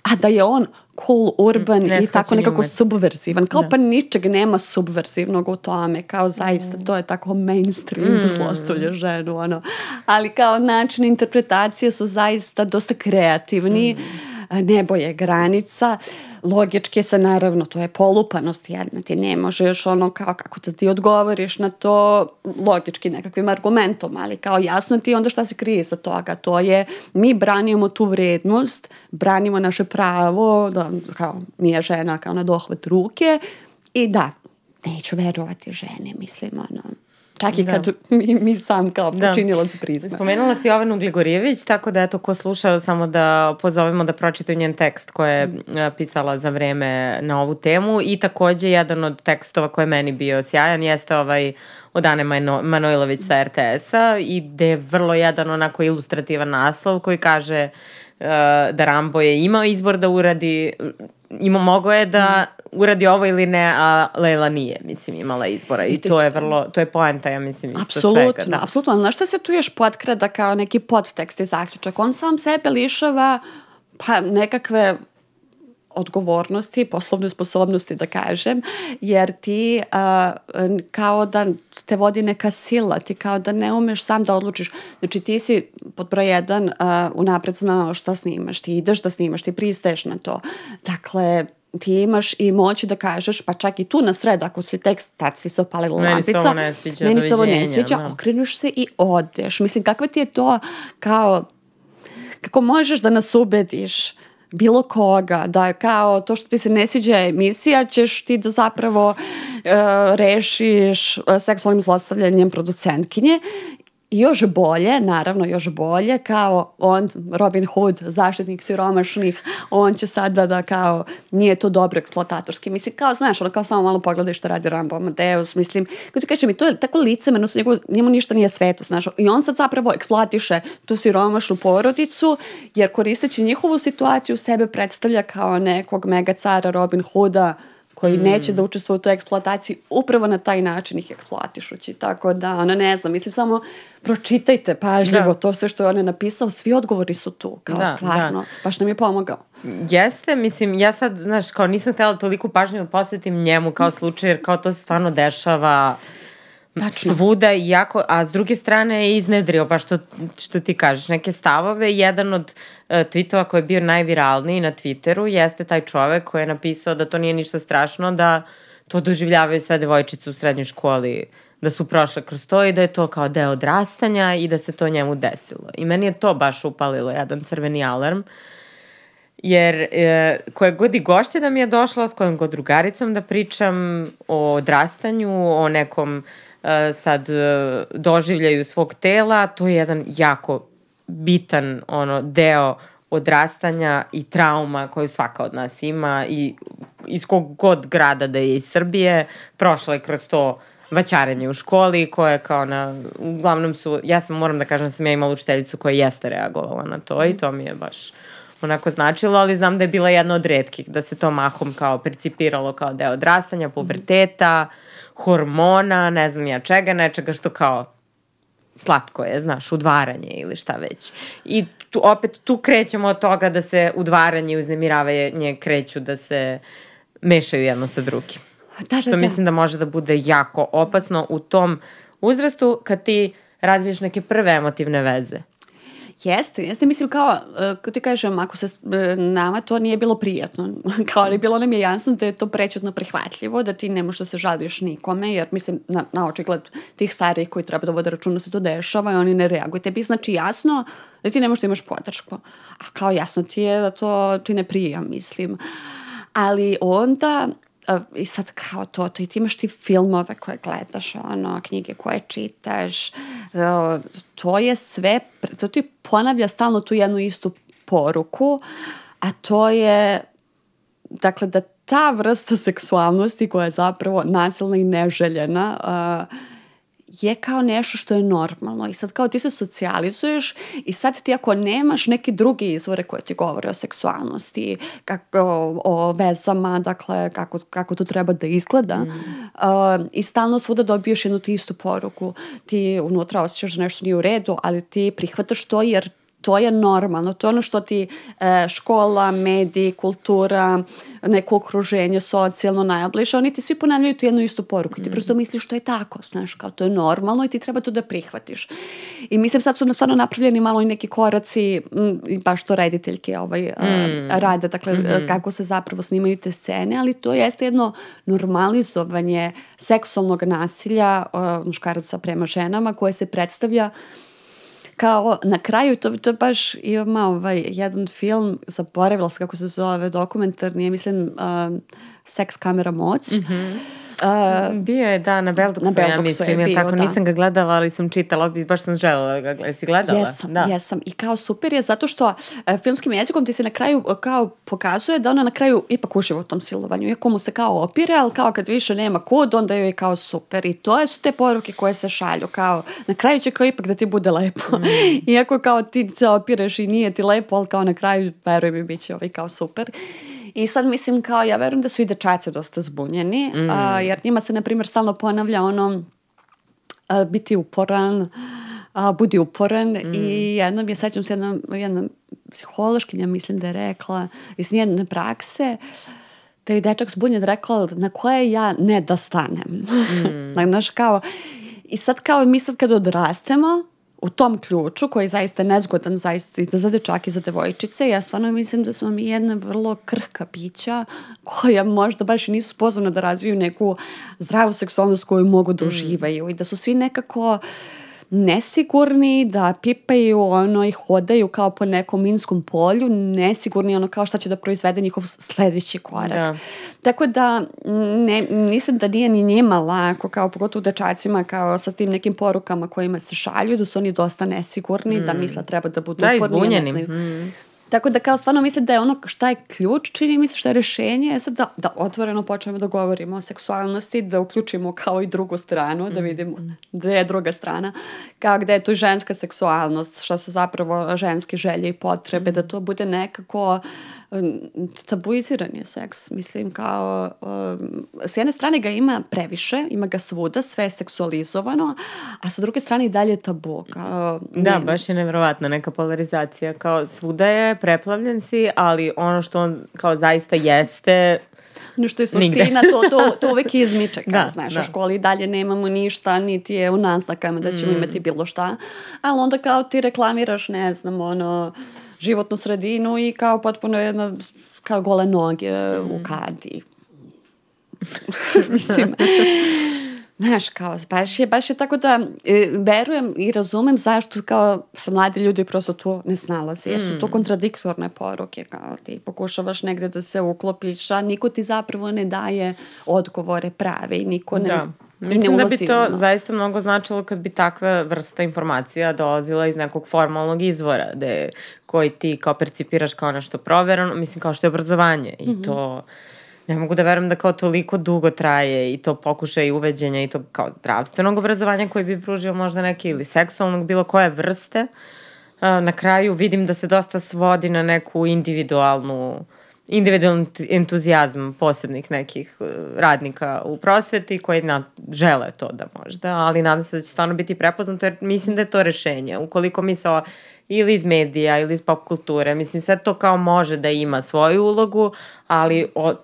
S2: a da je on cool, urban ne i tako nekako umet. subversivan. Kao da. pa ničeg nema subversivnog u tome, kao zaista mm. to je tako mainstream mm. da zlostavlja ženu, ono. Ali kao način interpretacije su zaista dosta kreativni. Mm ne boje granica. Logički se naravno, to je polupanost jedna, ti ne možeš ono kao kako da ti odgovoriš na to logički nekakvim argumentom, ali kao jasno ti onda šta se krije sa toga, to je mi branimo tu vrednost, branimo naše pravo, da kao nije žena kao na dohvat ruke i da, neću verovati žene, mislim, ono, Čak i da. kad mi, mi sam kao počinilac da. prizna.
S1: Spomenula si Jovanu Gligorijević, tako da eto ko sluša samo da pozovemo da pročitaju njen tekst koje je mm. pisala za vreme na ovu temu i takođe jedan od tekstova koji je meni bio sjajan jeste ovaj od Ane Mano, Manojlović sa RTS-a i gde je vrlo jedan onako ilustrativan naslov koji kaže uh, da Rambo je imao izbor da uradi ima, mogo je da uradi ovo ili ne, a Leila nije, mislim, imala izbora i to je vrlo, to je poenta, ja mislim, isto apsolutno, svega. Da.
S2: Apsolutno, znaš šta se tu još potkrada kao neki podtekst i zaključak? On sam sebe lišava pa nekakve odgovornosti, poslovne sposobnosti da kažem, jer ti uh, kao da te vodi neka sila, ti kao da ne umeš sam da odlučiš. Znači ti si pod broj jedan uh, unapred znao šta snimaš, ti ideš da snimaš, ti pristaješ na to. Dakle, ti imaš i moći da kažeš, pa čak i tu na sred, ako si tekst, tad si se opalila meni lampica. Meni se ovo
S1: ne sviđa, Meni se ovo ne sviđa,
S2: da. okrenuš se i odeš. Mislim, kakva ti je to kao, kako možeš da nas ubediš bilo koga, da kao to što ti se ne sviđa emisija, ćeš ti da zapravo uh, rešiš uh, seksualnim zlostavljanjem producentkinje još bolje, naravno još bolje, kao on, Robin Hood, zaštitnik siromašnih, on će sada da kao, nije to dobro eksploatatorski. Mislim, kao, znaš, ono kao samo malo pogledaj što radi Rambo Amadeus, mislim, kao ti kažeš mi, to je tako licemerno, njegu, njemu ništa nije sveto, znaš, i on sad zapravo eksploatiše tu siromašnu porodicu, jer koristeći njihovu situaciju sebe predstavlja kao nekog mega cara Robin Hooda, koji mm. neće da učestvuju u toj eksploataciji, upravo na taj način ih eksploatišući. Tako da, ona ne znam, mislim samo pročitajte pažljivo da. to sve što je on je napisao, svi odgovori su tu, kao da, stvarno. Da. Baš nam je pomogao.
S1: Jeste, mislim, ja sad, znaš, kao nisam htjela toliko pažnju da posvetim njemu kao slučaj, jer kao to se stvarno dešava Tačno. svuda jako, a s druge strane je iznedrio, pa što, što ti kažeš, neke stavove. Jedan od uh, tweetova koji je bio najviralniji na Twitteru jeste taj čovek koji je napisao da to nije ništa strašno, da to doživljavaju sve devojčice u srednjoj školi, da su prošle kroz to i da je to kao deo odrastanja i da se to njemu desilo. I meni je to baš upalilo jedan crveni alarm. Jer e, koje god i gošće da mi je došla, s kojom god drugaricom da pričam o odrastanju, o nekom E, sad e, doživljaju svog tela, to je jedan jako bitan ono deo odrastanja i trauma koju svaka od nas ima i iz kog god grada da je iz Srbije, prošla je kroz to vaćarenje u školi koje kao na, uglavnom su, ja sam moram da kažem da sam ja imala učiteljicu koja jeste reagovala na to i to mi je baš onako značilo, ali znam da je bila jedna od redkih, da se to mahom kao percipiralo kao deo odrastanja, puberteta, hormona, ne znam ja čega, nečega što kao slatko je, znaš, udvaranje ili šta već. I tu, opet tu krećemo od toga da se udvaranje i uznemiravanje kreću da se mešaju jedno sa drugim. Da, da, što da. mislim da može da bude jako opasno u tom uzrastu kad ti razviješ neke prve emotivne veze.
S2: Jeste, jeste, mislim kao, e, kako ti kažem, ako se e, nama to nije bilo prijatno, kao ali bilo nam je jasno da je to prećutno prihvatljivo, da ti ne možeš da se žališ nikome, jer mislim, na, na očigled tih starih koji treba da vode računa da se to dešava i oni ne reaguju. Tebi znači jasno da ti ne možeš da imaš podršku. A kao jasno ti je da to ti ne prija, mislim. Ali onda i sad kao to, to i ti imaš ti filmove koje gledaš, ono, knjige koje čitaš, to je sve, to ti ponavlja stalno tu jednu istu poruku, a to je, dakle, da ta vrsta seksualnosti koja je zapravo nasilna i neželjena, uh, je kao nešto što je normalno i sad kao ti se socijalizuješ i sad ti ako nemaš neki drugi izvore koje ti govore o seksualnosti, kako, o, o vezama, dakle kako, kako to treba da izgleda mm. uh, i stalno svuda dobiješ jednu ti istu poruku, ti unutra osjećaš da nešto nije u redu, ali ti prihvataš to jer to je normalno, to je ono što ti e, škola, mediji, kultura, neko okruženje socijalno najbliže, oni ti svi ponavljaju tu jednu istu poruku i ti mm. prosto misliš što je tako, znaš, kao to je normalno i ti treba to da prihvatiš. I mislim sad su stvarno napravljeni malo i neki koraci, m, baš to rediteljke ovaj, mm. a, rade, dakle mm -hmm. kako se zapravo snimaju te scene, ali to jeste jedno normalizovanje seksualnog nasilja a, muškaraca prema ženama koje se predstavlja kao na kraju to, to baš ima ovaj jedan film, zaboravila sam kako se zove dokumentarni, mislim uh, Seks kamera moć. Mm -hmm
S1: Uh, bio je, da, na Belduksu, na Belduksu ja mislim, je bio, tako, da. nisam ga gledala, ali sam čitala, baš sam želela da ga gledala. Si gledala?
S2: Jesam,
S1: da.
S2: jesam. I kao super je zato što uh, filmskim jezikom ti se na kraju uh, kao pokazuje da ona na kraju ipak uživa u tom silovanju. Iako mu se kao opire, ali kao kad više nema kud, onda joj je kao super. I to su te poruke koje se šalju. Kao, na kraju će kao ipak da ti bude lepo. Mm. Iako kao ti se opireš i nije ti lepo, ali kao na kraju, veruj mi, bit će ovaj kao super. I sad mislim kao, ja verujem da su i dečaci dosta zbunjeni, mm. a, jer njima se, na primjer, stalno ponavlja ono a, biti uporan, a, budi uporan mm. i jednom je, sećam se, jedna, jedna psihološkinja, mislim da je rekla, iz njene prakse, da je dečak zbunjen rekla na koje ja ne da stanem. Mm. Znaš, kao, i sad kao mi sad kad odrastemo, u tom ključu koji je zaista nezgodan zaista i za dečake i za devojčice ja stvarno mislim da smo mi jedna vrlo krhka pića koja možda baš i nisu sposobna da razviju neku zdravu seksualnost koju mogu da mm. uživaju mm. i da su svi nekako uh, nesigurni, da pipaju ono i hodaju kao po nekom minskom polju, nesigurni ono kao šta će da proizvede njihov sledeći korak. Da. Tako da ne, mislim da nije ni njima lako, kao pogotovo dečacima, kao sa tim nekim porukama kojima se šalju, da su oni dosta nesigurni, mm. da misle treba da budu
S1: da, uporni. Da, izbunjeni. Mm.
S2: Tako da kao stvarno mislim da je ono šta je ključ, čini mi se šta je rešenje, je sad da, da otvoreno počnemo da govorimo o seksualnosti, da uključimo kao i drugu stranu, da vidimo gde je druga strana, kao gde je tu ženska seksualnost, šta su zapravo ženske želje i potrebe, da to bude nekako uh, tabuiziran je seks. Mislim, kao, um, s jedne strane ga ima previše, ima ga svuda, sve je seksualizovano, a sa druge strane i dalje tabu. Kao,
S1: da, ne... baš je nevjerovatna neka polarizacija. Kao svuda je, preplavljen si, ali ono što on kao zaista jeste,
S2: no što je suština, to, to, to uvek izmiče, kao, da, znaš, da. u školi dalje nemamo ništa, niti je u naznakama da ćemo mm. imati bilo šta, ali onda kao ti reklamiraš, ne znam, ono, životnu sredinu i kao potpuno jedna, kao gole noge mm. u kadi. Mislim, Znaš, kao, baš je, baš je tako da e, verujem i razumem zašto kao sa mladi ljudi prosto to ne snalaze, jer su to mm. kontradiktorne poruke, kao ti pokušavaš negde da se uklopiš, a niko ti zapravo ne daje odgovore prave i niko ne... Da.
S1: Mislim da bi to zaista mnogo značilo kad bi takva vrsta informacija dolazila iz nekog formalnog izvora, gde, koji ti kao percipiraš kao nešto proverano, mislim kao što je obrazovanje i mm -hmm. to ne mogu da verujem da kao toliko dugo traje i to pokušaj uveđenja i to kao zdravstvenog obrazovanja koji bi pružio možda neki ili seksualnog bilo koje vrste na kraju vidim da se dosta svodi na neku individualnu individualni entuzijazam posebnih nekih uh, radnika u prosveti koji na, žele to da možda, ali nadam se da će stvarno biti prepoznato jer mislim da je to rešenje. Ukoliko mi sa ili iz medija ili iz pop kulture, mislim sve to kao može da ima svoju ulogu, ali o,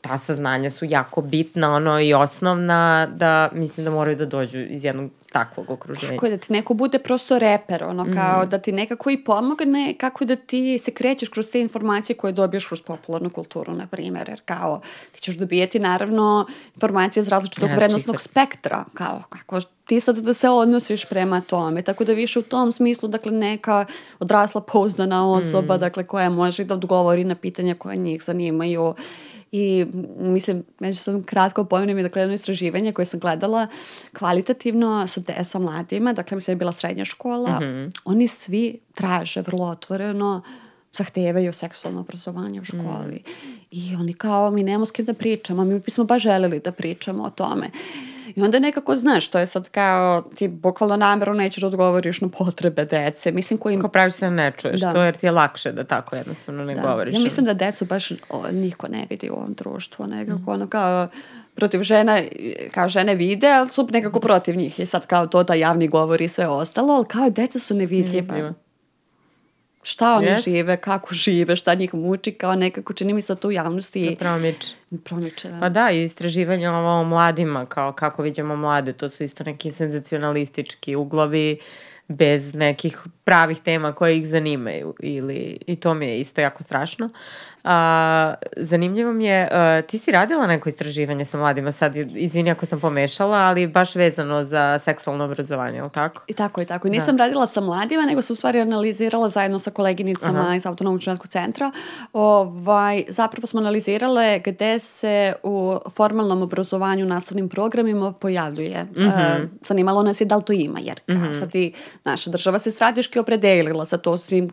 S1: ta saznanja su jako bitna, ono i osnovna, da mislim da moraju da dođu iz jednog takvog okruženja.
S2: Kako da ti neko bude prosto reper, ono kao mm. da ti nekako i pomogne kako da ti se krećeš kroz te informacije koje dobiješ kroz popularnu kulturu, na primjer, jer kao ti ćeš dobijeti naravno informacije iz različitog vrednostnog spektra, kao kako ti sad da se odnosiš prema tome, tako da više u tom smislu, dakle, neka odrasla pouzdana osoba, mm. dakle, koja može da odgovori na pitanja koja njih zanimaju i mislim, među sam kratko pomenem i dakle jedno istraživanje koje sam gledala kvalitativno sa, de, sa mladima, dakle mislim je bila srednja škola, mm -hmm. oni svi traže vrlo otvoreno zahtevaju seksualno obrazovanje u školi. Mm. I oni kao, mi nemamo s kim da pričamo, mi bismo baš želeli da pričamo o tome. I onda nekako, znaš, to je sad kao, ti bukvalno namjerno nećeš da odgovoriš na potrebe dece. Mislim koji...
S1: Ko pravi se ne čuješ, da. to jer ti je lakše da tako jednostavno ne
S2: da.
S1: govoriš.
S2: Ja mislim da decu baš o, niko ne vidi u ovom društvu, nekako mm. ono kao protiv žena, kao žene vide, ali su nekako protiv njih. I sad kao to da javni govori i sve ostalo, ali kao deca su nevidljiva šta oni yes. žive, kako žive, šta njih muči, kao nekako čini mi se to u javnosti.
S1: To promiče.
S2: Promiče, da.
S1: Pa da, i istraživanje ovo o mladima, kao kako vidimo mlade, to su isto neki senzacionalistički uglovi bez nekih pravih tema koje ih zanimaju ili, i to mi je isto jako strašno. A, zanimljivo mi je, a, ti si radila neko istraživanje sa mladima, sad izvini ako sam pomešala, ali baš vezano za seksualno obrazovanje, ili tako?
S2: I tako i tako. Nisam da. radila sa mladima, nego sam u stvari analizirala zajedno sa koleginicama Aha. iz Autonomnog ženskog centra. Ovaj, zapravo smo analizirale gde se u formalnom obrazovanju nastavnim programima pojavljuje. Mm -hmm. uh, zanimalo nas je da li to ima, jer mm -hmm. sad i naša država se strateški opredelila sa to svim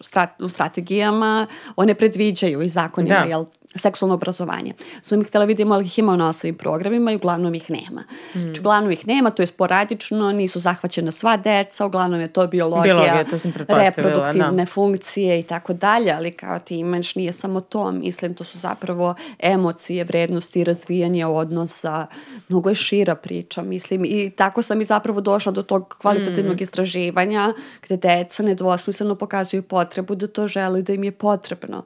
S2: strat, strategijama, one predviđaju predviđaju i zakonima, da. jel, seksualno obrazovanje. Smo mi htjela vidimo ali ih ima u nastavnim programima i uglavnom ih nema. Mm. Znači, uglavnom ih nema, to je sporadično, nisu zahvaćena sva deca, uglavnom je to biologija, biologija to reproduktivne da. funkcije i tako dalje, ali kao ti imaš nije samo to, mislim, to su zapravo emocije, vrednosti, razvijanje odnosa, mnogo je šira priča, mislim, i tako sam i zapravo došla do tog kvalitativnog mm. istraživanja gde deca nedvosmisleno pokazuju potrebu da to žele da im je potrebno.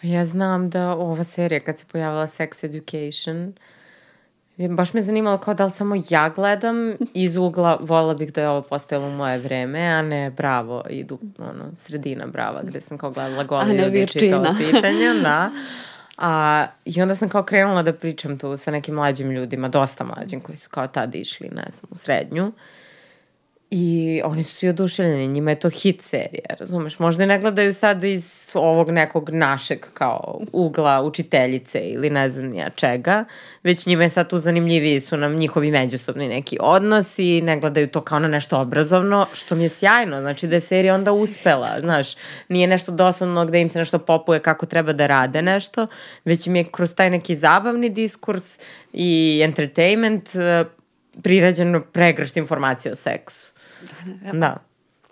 S1: Pa ja znam da ova serija kad se pojavila Sex Education, baš me zanimalo kao da li samo ja gledam iz ugla, vola bih da je ovo postojalo u moje vreme, a ne bravo, idu, ono, sredina brava, gde sam kao gledala gole ljudi i čitala pitanja, da. A, I onda sam kao krenula da pričam tu sa nekim mlađim ljudima, dosta mlađim, koji su kao tad išli, ne znam, u srednju. I oni su svi oduševljeni, njima je to hit serija, razumeš? Možda i ne gledaju sad iz ovog nekog našeg kao ugla učiteljice ili ne znam ja čega, već njima je sad tu zanimljiviji su nam njihovi međusobni neki odnosi, ne gledaju to kao na nešto obrazovno, što mi je sjajno, znači da je serija onda uspela, znaš, nije nešto dosadno gde im se nešto popuje kako treba da rade nešto, već im je kroz taj neki zabavni diskurs i entertainment eh, prirađeno pregršt informacije o seksu. Da. da.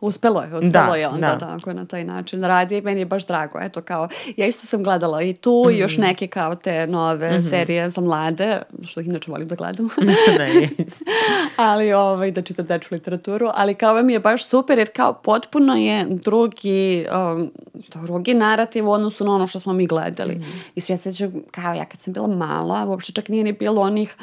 S2: Uspelo je, uspelo da, je onda da. tako na taj način radi. Meni je baš drago, eto kao, ja isto sam gledala i tu mm -hmm. i još mhm. neke kao te nove mm -hmm. serije za mlade, što ih inače volim da gledam. ne, ali ovaj, da čitam deču literaturu, ali kao mi je baš super jer kao potpuno je drugi, um, drugi narativ u odnosu na ono što smo mi gledali. Mm -hmm. I sve sećam, kao ja kad sam bila mala, uopšte čak nije ni bilo onih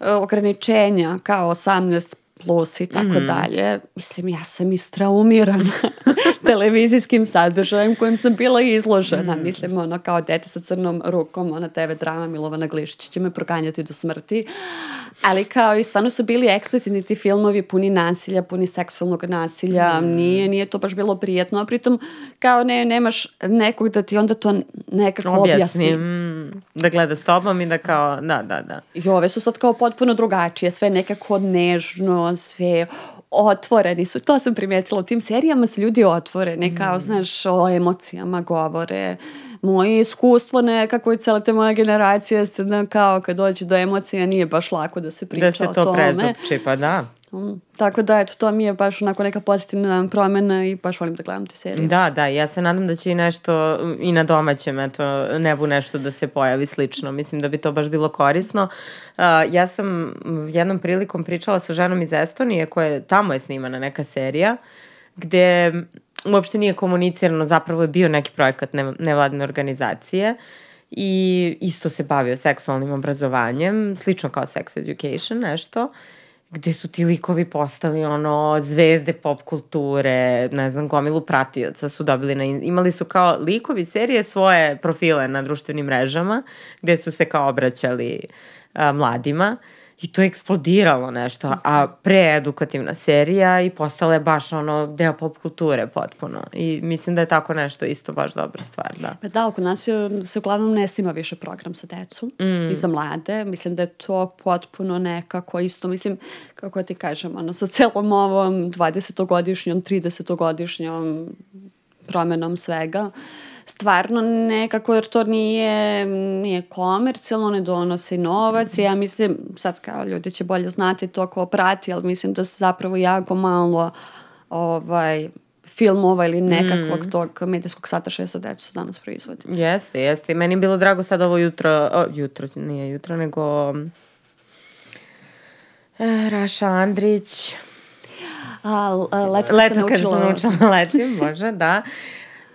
S2: uh, ograničenja kao 18 plus i tako mm. dalje. Mislim, ja sam istraumirana televizijskim sadržajem kojim sam bila izložena. Mm. Mislim, ono, kao dete sa crnom rukom, ona TV drama Milovana Glišić će me proganjati do smrti. Ali kao i stvarno su bili eksplicitni ti filmovi puni nasilja, puni seksualnog nasilja. Mm. Nije, nije to baš bilo prijetno. A pritom, kao ne, nemaš nekog da ti onda to nekako objasni. objasni.
S1: Mm. Da gleda s tobom i da kao, da, da, da.
S2: I ove su sad kao potpuno drugačije. Sve nekako nežno, sve otvoreni su. To sam primetila u tim serijama su ljudi otvoreni, kao, mm. znaš, o emocijama govore. Moje iskustvo nekako i cele te moje generacije jeste da kao kad dođe do emocija nije baš lako da se priča o tome.
S1: Da se to prezupči, pa da.
S2: Um, tako da, eto, to mi je baš onako neka pozitivna promena i baš volim da gledam te serije.
S1: Da, da, ja se nadam da će i nešto i na domaćem, eto, nebu nešto da se pojavi slično. Mislim da bi to baš bilo korisno. Uh, ja sam jednom prilikom pričala sa ženom iz Estonije koja je, tamo je snimana neka serija gde uopšte nije komunicirano, zapravo je bio neki projekat nevladne organizacije i isto se bavio seksualnim obrazovanjem, slično kao sex education, nešto, gde su ti likovi postali ono zvezde pop kulture, ne znam, gomilu pratioca su dobili na, imali su kao likovi serije svoje profile na društvenim mrežama, gde su se kao obraćali a, mladima. Uh, I to je eksplodiralo nešto, a preedukativna serija i postala je baš ono deo pop kulture potpuno. I mislim da je tako nešto isto baš dobra stvar, da.
S2: Pa da, oko nas je, se uglavnom ne snima više program sa decom mm. i za mlade. Mislim da je to potpuno nekako isto, mislim, kako ti kažem, ono, sa celom ovom 20-godišnjom, 30-godišnjom promenom svega. Uh, stvarno nekako, jer to nije, nije komercijalno, ne donosi novac. Ja mislim, sad kao ljudi će bolje znati to ko prati, ali mislim da se zapravo jako malo ovaj, filmova ili nekakvog mm. tog medijskog satašaja sa decu danas proizvodi.
S1: Jeste, jeste. Meni je bilo drago sad ovo jutro, o, jutro, nije jutro, nego e, Raša Andrić.
S2: A, a leto
S1: kad leto kad sam naučila letim, može, da.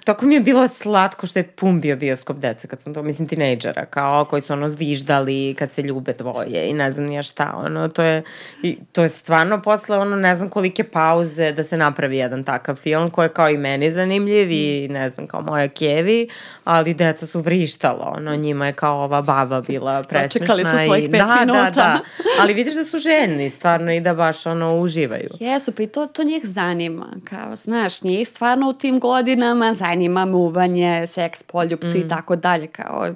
S1: Tako mi je bilo slatko što je pun bio bioskop deca kad sam to, mislim, tinejdžera, kao koji su ono zviždali kad se ljube dvoje i ne znam nija šta, ono, to je, i, to je stvarno posle ono ne znam kolike pauze da se napravi jedan takav film koji je kao i meni zanimljiv i ne znam, kao moja kevi, ali deca su vrištalo, ono, njima je kao ova baba bila presmešna.
S2: Čekali su svojih pet
S1: da,
S2: minuta.
S1: Da, da, ali vidiš da su ženi stvarno i da baš ono uživaju.
S2: Jesu, pa i to, to njih zanima, kao, znaš, njih stvarno u tim godinama zanima muvanje, seks, poljupci mm. i tako dalje, kao,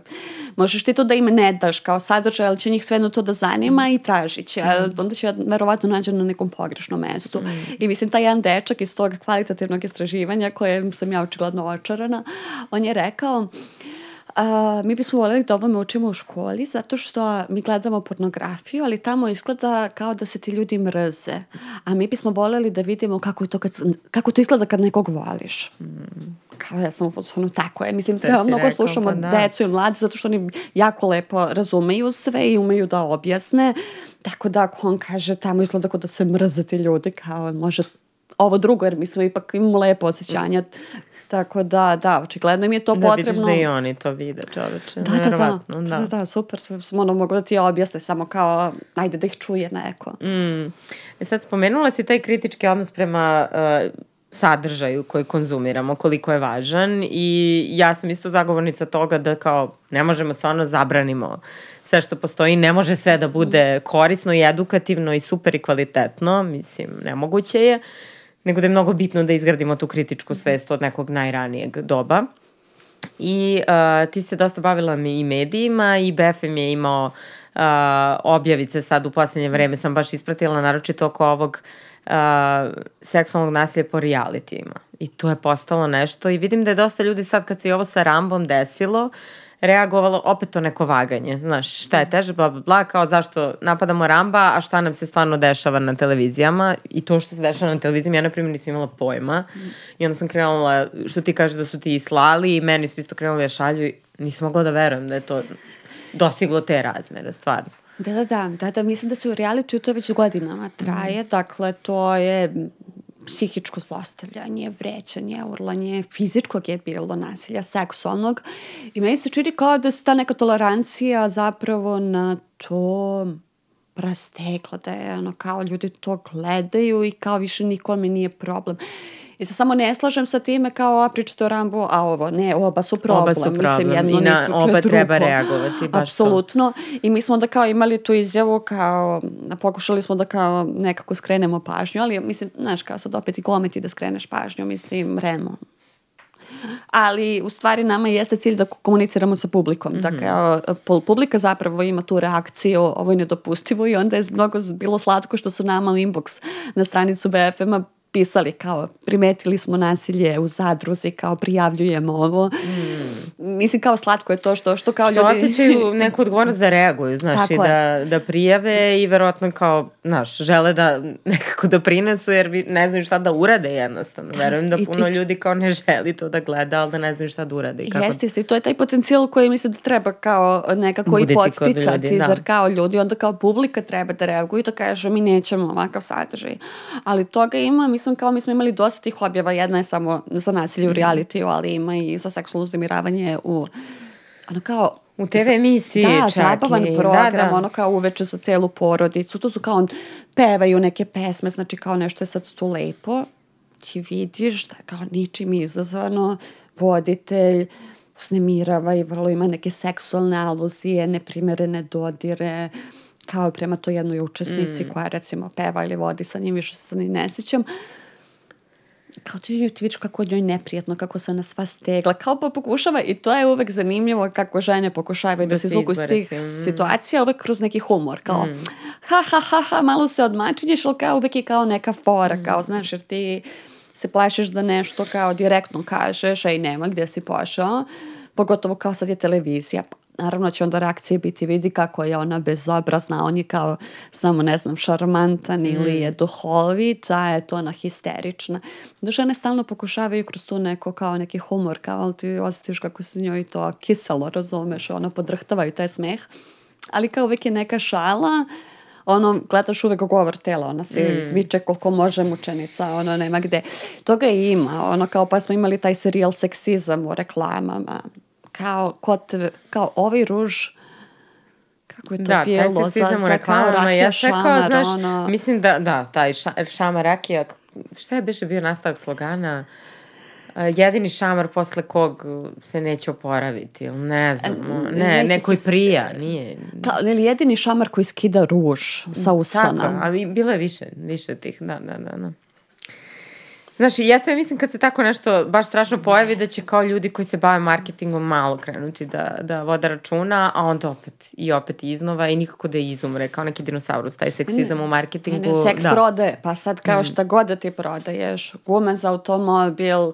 S2: možeš ti to da im ne daš kao sadržaj, ali će njih svejedno to da zanima mm. i tražit će, mm. onda će verovatno nađe na nekom pogrešnom mestu. Mm. I mislim, taj jedan dečak iz tog kvalitativnog istraživanja, koje sam ja očigledno očarana, on je rekao, A, mi bismo voljeli da ovome učimo u školi zato što mi gledamo pornografiju, ali tamo izgleda kao da se ti ljudi mrze. A mi bismo voljeli da vidimo kako, je to, kad, kako to izgleda kad nekog voliš. Mm kao ja sam u fazonu tako je. Mislim, treba mnogo rekao, slušamo pa da. decu i mladi zato što oni jako lepo razumeju sve i umeju da objasne. Tako da ako on kaže tamo izgleda kao da se mrze ti ljudi, kao može ovo drugo, jer mi smo ipak imamo lepo osjećanja Tako da, da, očigledno mi je to
S1: da,
S2: potrebno.
S1: Da vidiš da i oni to vide, čoveče.
S2: Da, da, da, da, da, da, super, ono mogu da ti objasne, samo kao, ajde da ih čuje neko.
S1: Mm. E sad, spomenula si taj kritički odnos prema uh, sadržaju koji konzumiramo, koliko je važan i ja sam isto zagovornica toga da kao ne možemo stvarno zabranimo sve što postoji, ne može sve da bude korisno i edukativno i super i kvalitetno, mislim, nemoguće je. Nego da je mnogo bitno da izgradimo tu kritičku svest od nekog najranijeg doba. I uh, ti se dosta bavila i medijima i BFM je imao uh, objavice sad u poslednje vreme, sam baš ispratila naročito oko ovog uh, seksualnog nasilja po realitijima. I to je postalo nešto i vidim da je dosta ljudi sad kad se i ovo sa Rambom desilo, reagovalo opet to neko vaganje. Znaš, šta je teže, bla, bla, bla, kao zašto napadamo Ramba, a šta nam se stvarno dešava na televizijama i to što se dešava na televizijama, ja na primjer nisam imala pojma i onda sam krenula, što ti kaže da su ti slali i meni su isto krenuli da šalju i nisam mogla da verujem da je to dostiglo te razmere, stvarno.
S2: Da, da, da, da, da, mislim da se u reality to već godinama traje, mm. dakle to je psihičko zlostavljanje, vrećanje, urlanje, fizičkog je bilo nasilja, seksualnog. I meni se čini kao da se ta neka tolerancija zapravo na to rastekla, da je ono kao ljudi to gledaju i kao više nikome nije problem. I se samo ne slažem sa time kao a pričate o Rambu, a ovo, ne, oba su problem. Oba su problem. Mislim, jedno I na oba drugo.
S1: treba reagovati. Baš
S2: Apsolutno. To. I mi smo da kao imali tu izjavu kao, pokušali smo da kao nekako skrenemo pažnju, ali mislim, znaš, kao sad opet i kometi da skreneš pažnju, mislim, Remo, ali u stvari nama jeste cilj da komuniciramo sa publikom. Mm -hmm. Dakle, publika zapravo ima tu reakciju, ovo je nedopustivo i onda je mnogo bilo slatko što su nama u inbox na stranicu BFM-a pisali kao primetili smo nasilje u zadruzi kao prijavljujemo ovo. Mm. mislim kao slatko je to što, što kao
S1: što
S2: ljudi...
S1: Što osjećaju neku odgovornost da reaguju, znaš, i da, da prijave i verovatno kao, znaš, žele da nekako doprinesu jer ne znaju šta da urade jednostavno. Verujem da puno I, ljudi kao ne želi to da gleda, ali da ne znaju šta da urade. I
S2: kako... Jeste, jeste, to je taj potencijal koji mislim da treba kao nekako Buditi i podsticati, ljudi, da. zar kao ljudi, onda kao publika treba da reaguju i da kažu mi nećemo ovakav sadržaj. Ali toga ima, mislim kao mi smo imali dosta tih objava, jedna je samo za nasilje u mhm. realitiju, ali ima i za seksualno uznemiravanje u ono kao
S1: U TV emisiji
S2: da,
S1: čak
S2: zabavan i, program, da, da. ono kao uveče za celu porodicu. To su kao pevaju neke pesme, znači kao nešto je sad tu lepo. Ti vidiš da kao ničim izazvano voditelj uznemirava i vrlo ima neke seksualne aluzije, neprimerene dodire kao prema toj jednoj učesnici mm. koja recimo peva ili vodi sa njim, više se ni ne sećam. Kao ti, ti vidiš kako je njoj neprijatno, kako se ona sva stegla, kao pa pokušava i to je uvek zanimljivo kako žene pokušavaju da, da se izvuku iz tih mm. situacija, uvek kroz neki humor, kao mm. ha ha ha ha, malo se odmačinješ, ali kao uvek je kao neka fora, mm. kao znaš, jer ti se plašiš da nešto kao direktno kažeš, a i nema gdje si pošao, pogotovo kao sad je televizija, Naravno će onda reakcije biti vidi kako je ona bezobrazna, on je kao samo ne znam šarmantan mm. ili je duhovit, a je to ona histerična. Da žene stalno pokušavaju kroz tu neko kao neki humor, kao ali ti osjetiš kako se njoj to kiselo, razumeš, ona podrhtavaju taj smeh. Ali kao uvek je neka šala, ono, gledaš uvek govor tela, ona se mm. izmiče koliko može mučenica, ono, nema gde. Toga ima, ono, kao pa smo imali taj serijal seksizam u reklamama, kao, kot, kao ovaj ruž kako je to da, bijelo, sa, sa kao rakija ja šamar, kao, znaš, ono...
S1: Mislim da, da, taj ša, šamar rakija, šta je biše bio nastavak slogana? jedini šamar posle kog se neće oporaviti, ili ne znam, ne, neko i prija, nije.
S2: Da, ili jedini šamar koji skida ruž sa usana.
S1: Tako, ali bilo je više, više tih, da, da, da. da. Znaš, ja sve mislim kad se tako nešto baš strašno pojavi da će kao ljudi koji se bave marketingom malo krenuti da, da vode računa, a onda opet i opet iznova i nikako da izumre, kao neki dinosaurus, taj seksizam u marketingu. Ne,
S2: seks da. prodaje, pa sad kao mm. šta god da ti prodaješ, gume za automobil, uh,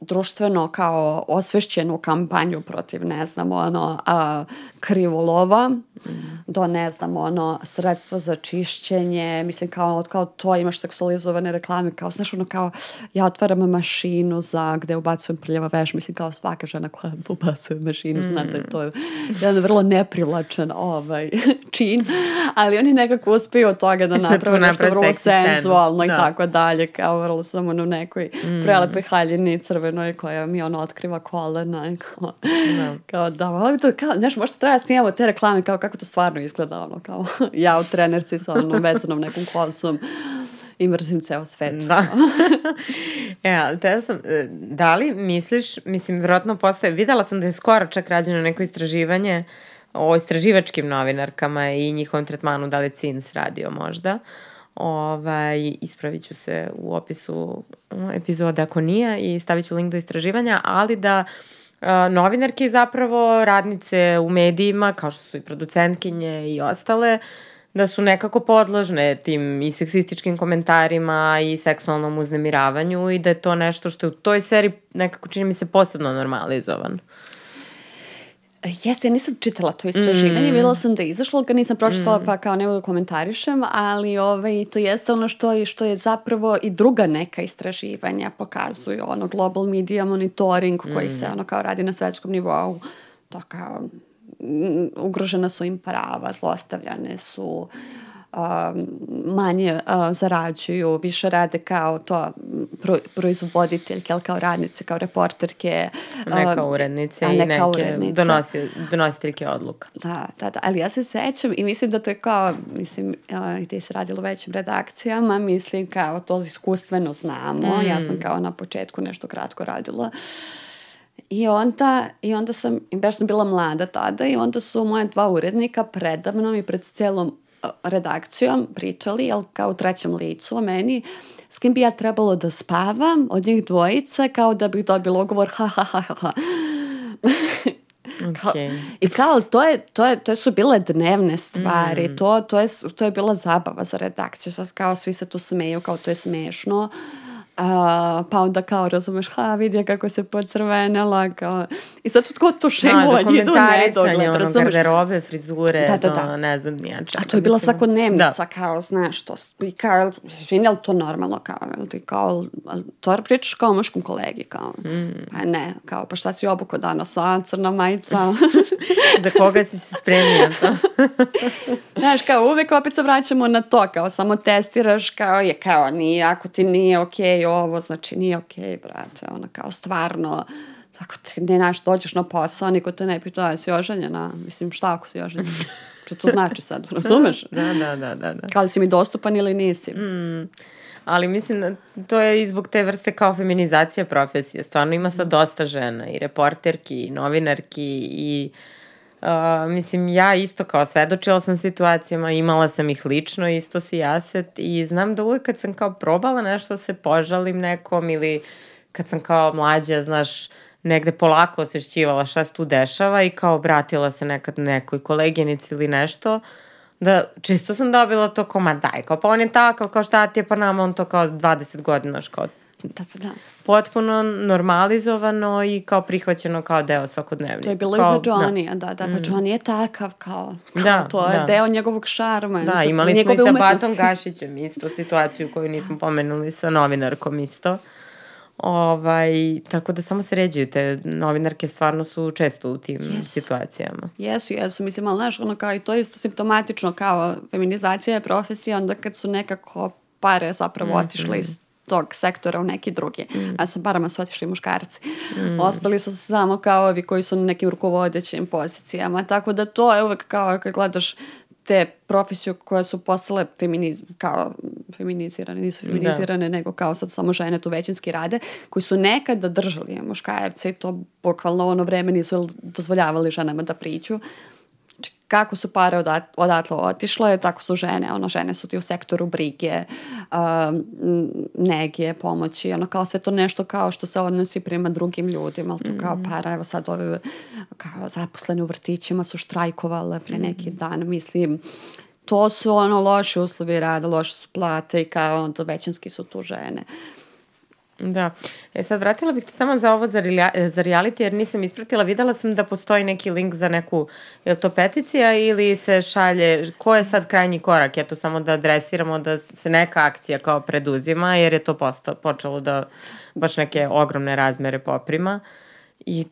S2: društveno kao osvešćenu kampanju protiv, ne znam, ono, a, krivolova, mm. do, ne znam, ono, sredstva za čišćenje, mislim, kao, kao to imaš seksualizovane reklame, kao, znaš, ono, kao, ja otvaram mašinu za, gde ubacujem prljava veš, mislim, kao svaka žena koja ubacuje mašinu, mm. znate, to je jedan vrlo neprivlačan ovaj, čin, ali oni nekako uspeju od toga da naprave nešto vrlo senzualno i da. tako dalje, kao vrlo samo na nekoj mm. prelepoj haljini crvenoj koja mi ono otkriva kolena i kao, no. Da. kao da, ali to, kao, znaš, možda treba snimamo te reklame kao kako to stvarno izgleda, ono, kao ja u trenerci sa onom vezanom nekom kosom i mrzim ceo svet.
S1: Da. ja, te sam, e, da li misliš, mislim, vjerojatno postoje, videla sam da je skoro čak rađeno neko istraživanje o istraživačkim novinarkama i njihovom tretmanu, da li CINS radio možda, Ovaj, ispravit ću se u opisu epizode ako nije i stavit ću link do istraživanja, ali da a, novinarke zapravo radnice u medijima, kao što su i producentkinje i ostale, da su nekako podložne tim i seksističkim komentarima i seksualnom uznemiravanju i da je to nešto što je u toj sferi nekako čini mi se posebno normalizovan.
S2: Jeste, ja nisam čitala to istraživanje, mm. videla sam da je izašlo, ga nisam pročitala mm. pa kao ne da komentarišem, ali ovaj, to jeste ono što je, što je zapravo i druga neka istraživanja pokazuju, ono global media monitoring koji mm. se ono kao radi na svetskom nivou, to kao ugrožena su im prava, zlostavljane su uh, manje zarađuju, više rade kao to pro, proizvoditeljke, ali kao radnice, kao reporterke.
S1: Neka urednice i neke urednice. Donosi, donositeljke odluka.
S2: Da, da, da, ali ja se sećam i mislim da to je kao, mislim, i ti se radilo većim redakcijama, mislim kao to iskustveno znamo, mm. ja sam kao na početku nešto kratko radila. I onda, I onda sam, baš sam bila mlada tada i onda su moje dva urednika predavnom i pred celom redakcijom pričali, jel, kao u trećem licu o meni, s kim bi ja trebalo da spavam od njih dvojica, kao da bih dobila ugovor, ha, ha, ha, ha. Okay. I kao, to, je, to, je, to su bile dnevne stvari, mm. to, to, je, to je bila zabava za redakciju, sad kao svi se tu smeju, kao to je smešno, A, pa onda kao, razumeš, ha, vidi kako se pocrvenela, kao... I sad tko to šemovanje idu nedogled,
S1: ono, razumeš? garderobe, frizure, da, da, da. To, ne znam, nijača.
S2: A to je bila svakodnevnica, da. kao, znaš, to, i kao, izvini, li to normalno, kao, ti kao, to pričaš kao muškom kolegi, kao, mm. pa ne, kao, pa šta si obuko danas, a, crna majica.
S1: Za koga si se spremio to?
S2: znaš, kao, uvek opet se vraćamo na to, kao, samo testiraš, kao, je, kao, nije, ako ti nije okej okay, ovo, znači, nije okej, okay, brate, ono, kao, stvarno, Tako ti ne znaš, dođeš na posao, niko te ne pita, da si oženjena. Mislim, šta ako si oženjena? Što to znači sad, razumeš?
S1: da, da, da, da. da.
S2: Kao li si mi dostupan ili nisi?
S1: Mm. Ali mislim, to je i zbog te vrste kao feminizacije profesije. Stvarno ima sad dosta žena, i reporterki, i novinarki, i Uh, mislim, ja isto kao svedočila sam situacijama, imala sam ih lično, isto si jaset i znam da uvek kad sam kao probala nešto se požalim nekom ili kad sam kao mlađa, znaš, uh, negde polako osvešćivala šta se tu dešava i kao obratila se nekad nekoj koleginici ili nešto, da čisto sam dobila to kao, ma daj, kao pa on je takav, kao šta ti je, pa nama on to kao 20 godina, kao
S2: da, da, da.
S1: potpuno normalizovano i kao prihvaćeno kao deo svakodnevnika.
S2: To je bilo
S1: kao,
S2: i za Johnny, da, da, da mm. Johnny je takav kao, kao da, to je da. deo njegovog šarma.
S1: Da, imali smo i sa Batom Gašićem isto situaciju koju nismo pomenuli sa novinarkom isto. Ovaj, tako da samo se ređuju te novinarke stvarno su često u tim yes. situacijama.
S2: Jesu, jesu. Mislim, ali znaš, ono kao i to je isto simptomatično kao feminizacija je profesija, onda kad su nekako pare zapravo mm -hmm. otišle iz tog sektora u neki drugi. Mm. A sa parama su otišli muškarci. Mm. Ostali su samo kao ovi koji su na nekim rukovodećim pozicijama. Tako da to je uvek kao kad gledaš te profesije koje su postale feminiz, kao feminizirane, nisu da. feminizirane, da. nego kao sad samo žene tu većinski rade, koji su nekada držali muškarce i to bukvalno ono vreme nisu dozvoljavali ženama da priđu kako su pare odat, odatle otišle, tako su žene, ono, žene su ti u sektoru brige, uh, negije, pomoći, ono, kao sve to nešto kao što se odnosi prema drugim ljudima, ali to mm. kao para, evo sad ove, kao zaposlene u vrtićima su štrajkovale pre neki mm. dan, mislim, to su ono loši uslovi rada, loše su plate i kao ono, većinski su tu žene. Uh,
S1: Da. E sad, vratila bih te samo za ovo za, za reality, jer nisam ispratila. Videla sam da postoji neki link za neku, je li to peticija ili se šalje, ko je sad krajnji korak? Eto, samo da adresiramo da se neka akcija kao preduzima, jer je to posta, počelo da baš neke ogromne razmere poprima. I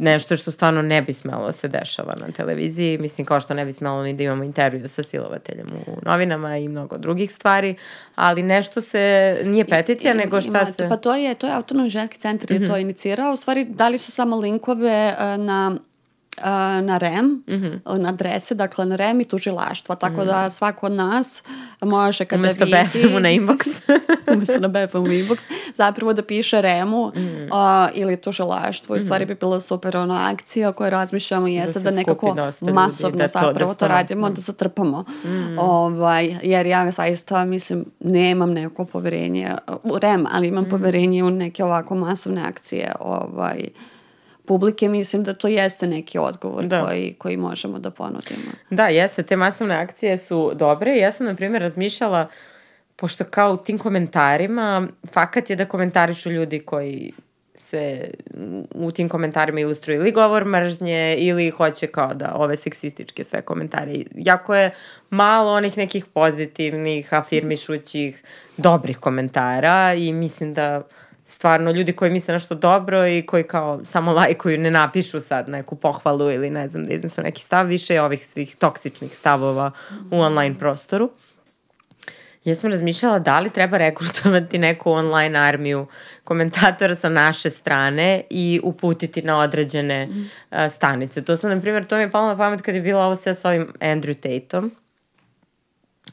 S1: nešto što stvarno ne bi smelo da se dešava na televiziji, mislim kao što ne bi smelo ni da imamo intervju sa silovateljem u novinama i mnogo drugih stvari, ali nešto se, nije peticija, I, nego šta ima, se...
S2: Pa to je, to je autonomni ženski centar mm -hmm. je to mhm. inicirao, u stvari dali su samo linkove uh, na na REM, mm -hmm. na adrese, dakle na REM i tužilaštva, tako mm da svako od nas može kada
S1: Umesto
S2: vidi...
S1: Umesto BFM-u na inbox.
S2: umesto na BFM-u inbox, zapravo da piše REM-u mm uh, ili tužilaštvo. I mm -hmm. stvari bi bila super ona akcija koju razmišljamo jeste da, da nekako masovno da to, zapravo da to radimo, da zatrpamo. Mm ovaj, jer ja zaista mislim, nemam neko poverenje u REM, ali imam mm poverenje u neke ovako masovne akcije ovaj, publike, mislim da to jeste neki odgovor da. koji, koji možemo da ponudimo.
S1: Da, jeste, te masovne akcije su dobre. Ja sam, na primjer, razmišljala, pošto kao u tim komentarima, fakat je da komentarišu ljudi koji se u tim komentarima ilustruju ili govor mržnje ili hoće kao da ove seksističke sve komentare. Jako je malo onih nekih pozitivnih, afirmišućih, dobrih komentara i mislim da stvarno ljudi koji misle nešto dobro i koji kao samo lajkuju, ne napišu sad neku pohvalu ili ne znam da iznesu neki stav, više je ovih svih toksičnih stavova u online prostoru. Ja sam razmišljala da li treba rekrutovati neku online armiju komentatora sa naše strane i uputiti na određene mm. uh, stanice. To sam, na primjer, to mi je palo na pamet kad je bilo ovo sve sa ovim Andrew Tateom,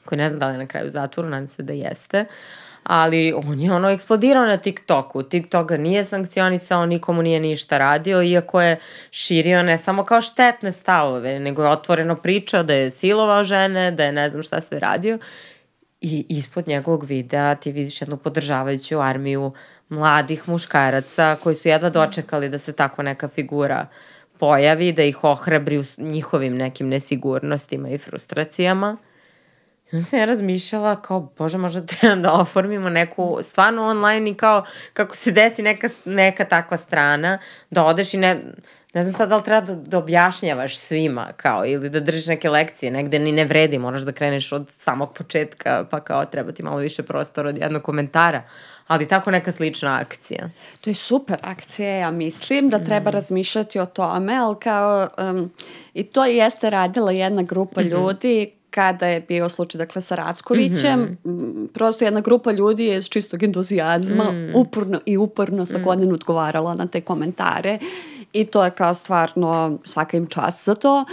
S1: koji ne znam da li je na kraju zatvoru, nadam se da jeste. Uh, ali on je ono eksplodirao na TikToku. TikTok ga nije sankcionisao, nikomu nije ništa radio, iako je širio ne samo kao štetne stavove, nego je otvoreno pričao da je silovao žene, da je ne znam šta sve radio. I ispod njegovog videa ti vidiš jednu podržavajuću armiju mladih muškaraca koji su jedva dočekali da se tako neka figura pojavi, da ih ohrabri u njihovim nekim nesigurnostima i frustracijama. I onda sam ja razmišljala kao, bože, možda treba da oformimo neku stvarno online i kao kako se desi neka, neka takva strana, da odeš i ne, ne znam sad da li treba da, da objašnjavaš svima kao ili da držiš neke lekcije, negde ni ne vredi, moraš da kreneš od samog početka pa kao treba ti malo više prostora od jednog komentara, ali tako neka slična akcija.
S2: To je super akcija, ja mislim da treba mm. razmišljati o tome, ali kao um, i to jeste radila jedna grupa mm -hmm. Kada je bio slučaj dakle sa Rackovićem, mm -hmm. prosto jedna grupa ljudi je s čistog entuzijazma mm. uporno i uporno svakodnevno mm. odgovarala na te komentare i to je kao stvarno svaka im čas za to.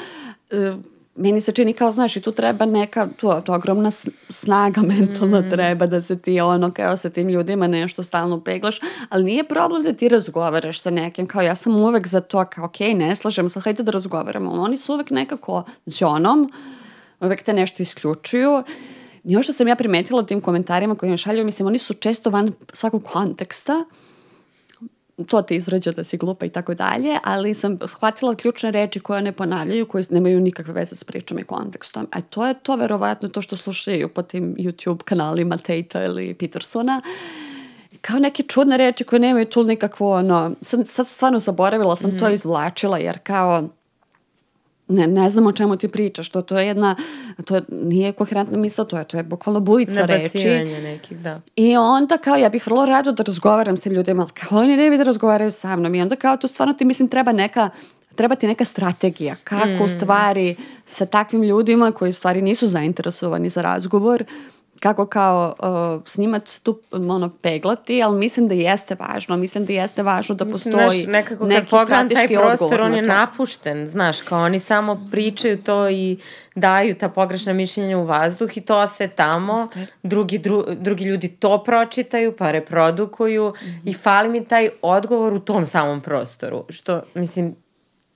S2: E, meni se čini kao, znaš, i tu treba neka, tu, tu ogromna snaga mentalna mm. treba da se ti ono, kao sa tim ljudima nešto stalno peglaš, ali nije problem da ti razgovaraš sa nekim, kao ja sam uvek za to, kao ok, ne slažem se, hajde da razgovaramo, oni su uvek nekako džonom, uvek te nešto isključuju, I ono što sam ja primetila tim komentarima koji me šalju, mislim, oni su često van svakog konteksta, to te izrađa da si glupa i tako dalje, ali sam shvatila ključne reči koje ne ponavljaju, koje nemaju nikakve veze s pričom i kontekstom. A to je to verovatno to što slušaju po tim YouTube kanalima Tate ili Petersona. Kao neke čudne reči koje nemaju tu nikakvo, ono, sad, sad stvarno zaboravila sam mm. to izvlačila, jer kao, ne, ne znam o čemu ti pričaš, to, to je jedna, to je, nije koherentna misla, to je, to je bukvalno bujica reči.
S1: nekih, da.
S2: I onda kao, ja bih vrlo rado da razgovaram s tim ljudima, ali kao oni ne bi da razgovaraju sa mnom i onda kao tu stvarno ti mislim treba neka treba ti neka strategija kako mm. u stvari sa takvim ljudima koji u stvari nisu zainteresovani za razgovor uh, kako kao uh, snimat tu ono peglati, ali mislim da jeste važno, mislim da jeste važno da postoji znaš, nekako neki kad taj prostor,
S1: on je napušten, znaš, kao oni samo pričaju to i daju ta pogrešna mišljenja u vazduh i to ostaje tamo, ostaje. Drugi, dru, drugi ljudi to pročitaju pa reprodukuju mm -hmm. i fali mi taj odgovor u tom samom prostoru, što, mislim,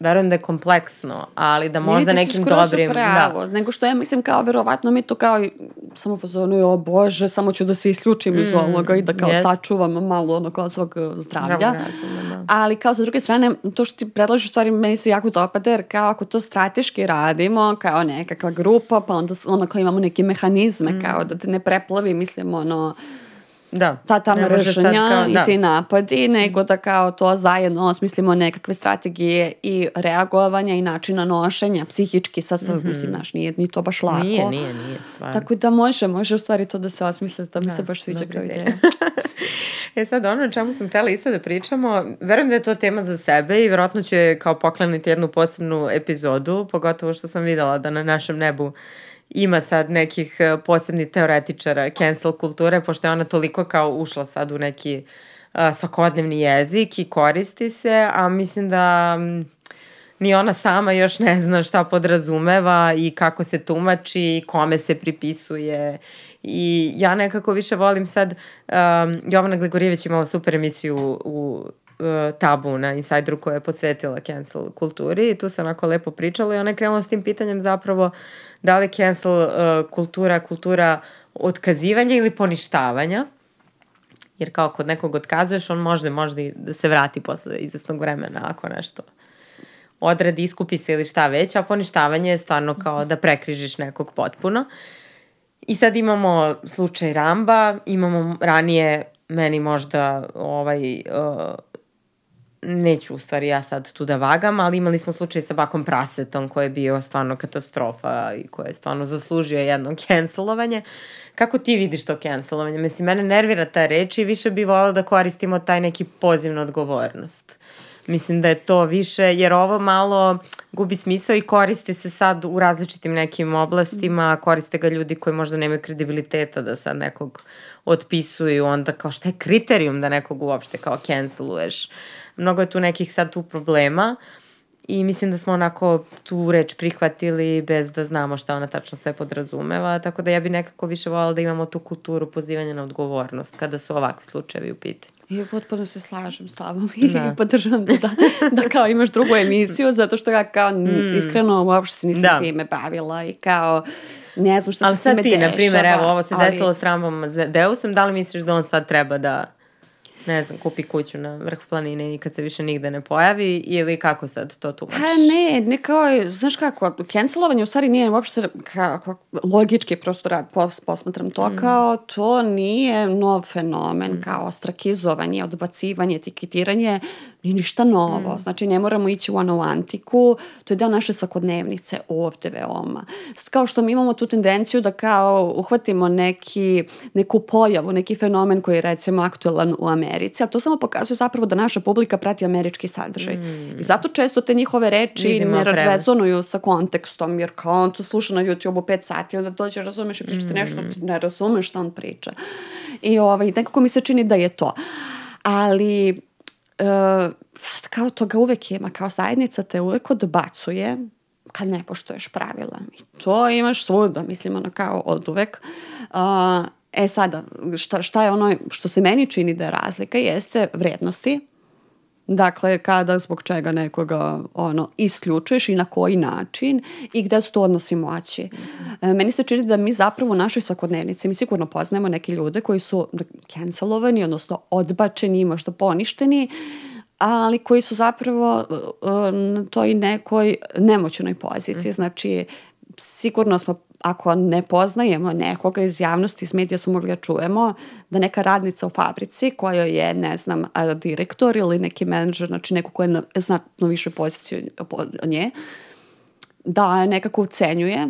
S1: verujem da je kompleksno, ali da možda nekim dobrim...
S2: Da. pravo, da. nego što ja mislim kao verovatno mi to kao i samo fazonu, o bože, samo ću da se isključim mm, iz ovoga i da kao yes. sačuvam malo ono kao svog e, zdravlja. Razum, da. Ali kao sa druge strane, to što ti predlažeš stvari meni se jako dopada, jer kao ako to strateški radimo, kao nekakva grupa, pa onda ono kao imamo neke mehanizme, mm. kao da te ne preplavi, mislim, ono, da. ta ta mržnja kao, i da. ti napadi, nego da kao to zajedno osmislimo nekakve strategije i reagovanja i načina nošenja psihički, sa, sa mm -hmm. mislim, naš, nije ni to baš lako.
S1: Nije, nije, nije, stvarno.
S2: Tako da može, može u stvari to da se osmisle, to da, mi se baš sviđa kao ideja.
S1: e sad, ono o čemu sam htela isto da pričamo, verujem da je to tema za sebe i verovatno ću je kao poklaniti jednu posebnu epizodu, pogotovo što sam videla da na našem nebu ima sad nekih e, posebnih teoretičara cancel kulture, pošto je ona toliko kao ušla sad u neki uh, svakodnevni jezik i koristi se, a mislim da ni ona sama još ne zna šta podrazumeva i kako se tumači i kome se pripisuje. I ja nekako više volim sad um, Jovana Gligorijević imala super emisiju u tabu na Insideru koja je posvetila cancel kulturi i tu se onako lepo pričalo i ona je krenula s tim pitanjem zapravo da li cancel uh, kultura kultura otkazivanja ili poništavanja jer kao kod nekog otkazuješ on možda možda i da se vrati posle izvestnog vremena ako nešto odradi, iskupi se ili šta već, a poništavanje je stvarno kao da prekrižiš nekog potpuno. I sad imamo slučaj Ramba, imamo ranije meni možda ovaj, uh, neću u stvari ja sad tu da vagam, ali imali smo slučaj sa Bakom Prasetom koji je bio stvarno katastrofa i koji je stvarno zaslužio jedno cancelovanje. Kako ti vidiš to cancelovanje? Mislim, mene nervira ta reč i više bi volila da koristimo taj neki poziv na odgovornost. Mislim da je to više, jer ovo malo gubi smisao i koriste se sad u različitim nekim oblastima, koriste ga ljudi koji možda nemaju kredibiliteta da sad nekog otpisuju, onda kao šta je kriterijum da nekog uopšte kao canceluješ. Mnogo je tu nekih sad tu problema i mislim da smo onako tu reč prihvatili bez da znamo šta ona tačno sve podrazumeva, tako da ja bi nekako više volala da imamo tu kulturu pozivanja na odgovornost kada su ovakvi slučajevi u pitanju.
S2: I potpuno se slažem s tobom i da. podržam da, da, da kao imaš drugu emisiju zato što ja kao mm. iskreno uopšte se nisam da. time bavila i kao ne znam što
S1: ali
S2: se time
S1: ti, dešava. Ali sad ti, na primjer, evo, ovo se ali... desilo s Rambom Deusom, da li misliš da on sad treba da ne znam, kupi kuću na vrh planine i kad se više nigde ne pojavi ili kako sad to tumačiš?
S2: Pa ne, ne kao, znaš kako, cancelovanje u stvari nije uopšte kako, logički prosto rad, pos, posmatram to mm. kao, to nije nov fenomen, mm. kao strakizovanje, odbacivanje, etiketiranje, nije ništa novo. Mm. Znači, ne moramo ići u onu antiku, to je deo naše svakodnevnice ovde veoma. Kao što mi imamo tu tendenciju da kao uhvatimo neki, neku pojavu, neki fenomen koji je recimo aktualan u Americi, a to samo pokazuje zapravo da naša publika prati američki sadržaj. Mm. I zato često te njihove reči Vidimo ne rezonuju sa kontekstom, jer kao on to sluša na YouTube-u 5 sati, onda dođe, razumeš i pričate mm. nešto, ne razumeš šta on priča. I ovaj, nekako mi se čini da je to. Ali sad kao toga uvek ima, kao zajednica te uvek odbacuje kad ne poštoješ pravila. I to imaš svuda, mislim, ono kao od uvek. Uh, e sada, šta, šta je ono što se meni čini da je razlika, jeste vrednosti. Dakle, kada zbog čega nekoga ono, isključuješ i na koji način i gde su to odnosi moći. E, meni se čini da mi zapravo u našoj svakodnevnici, mi sigurno poznajemo neke ljude koji su cancelovani, odnosno odbačeni, možda poništeni, ali koji su zapravo e, na toj nekoj nemoćnoj poziciji. Mm. Znači, sigurno smo ako ne poznajemo nekoga iz javnosti, iz medija smo mogli da čujemo da neka radnica u fabrici koja je, ne znam, direktor ili neki menadžer, znači neko ko je na znatno više pozicije od nje, da nekako ucenjuje,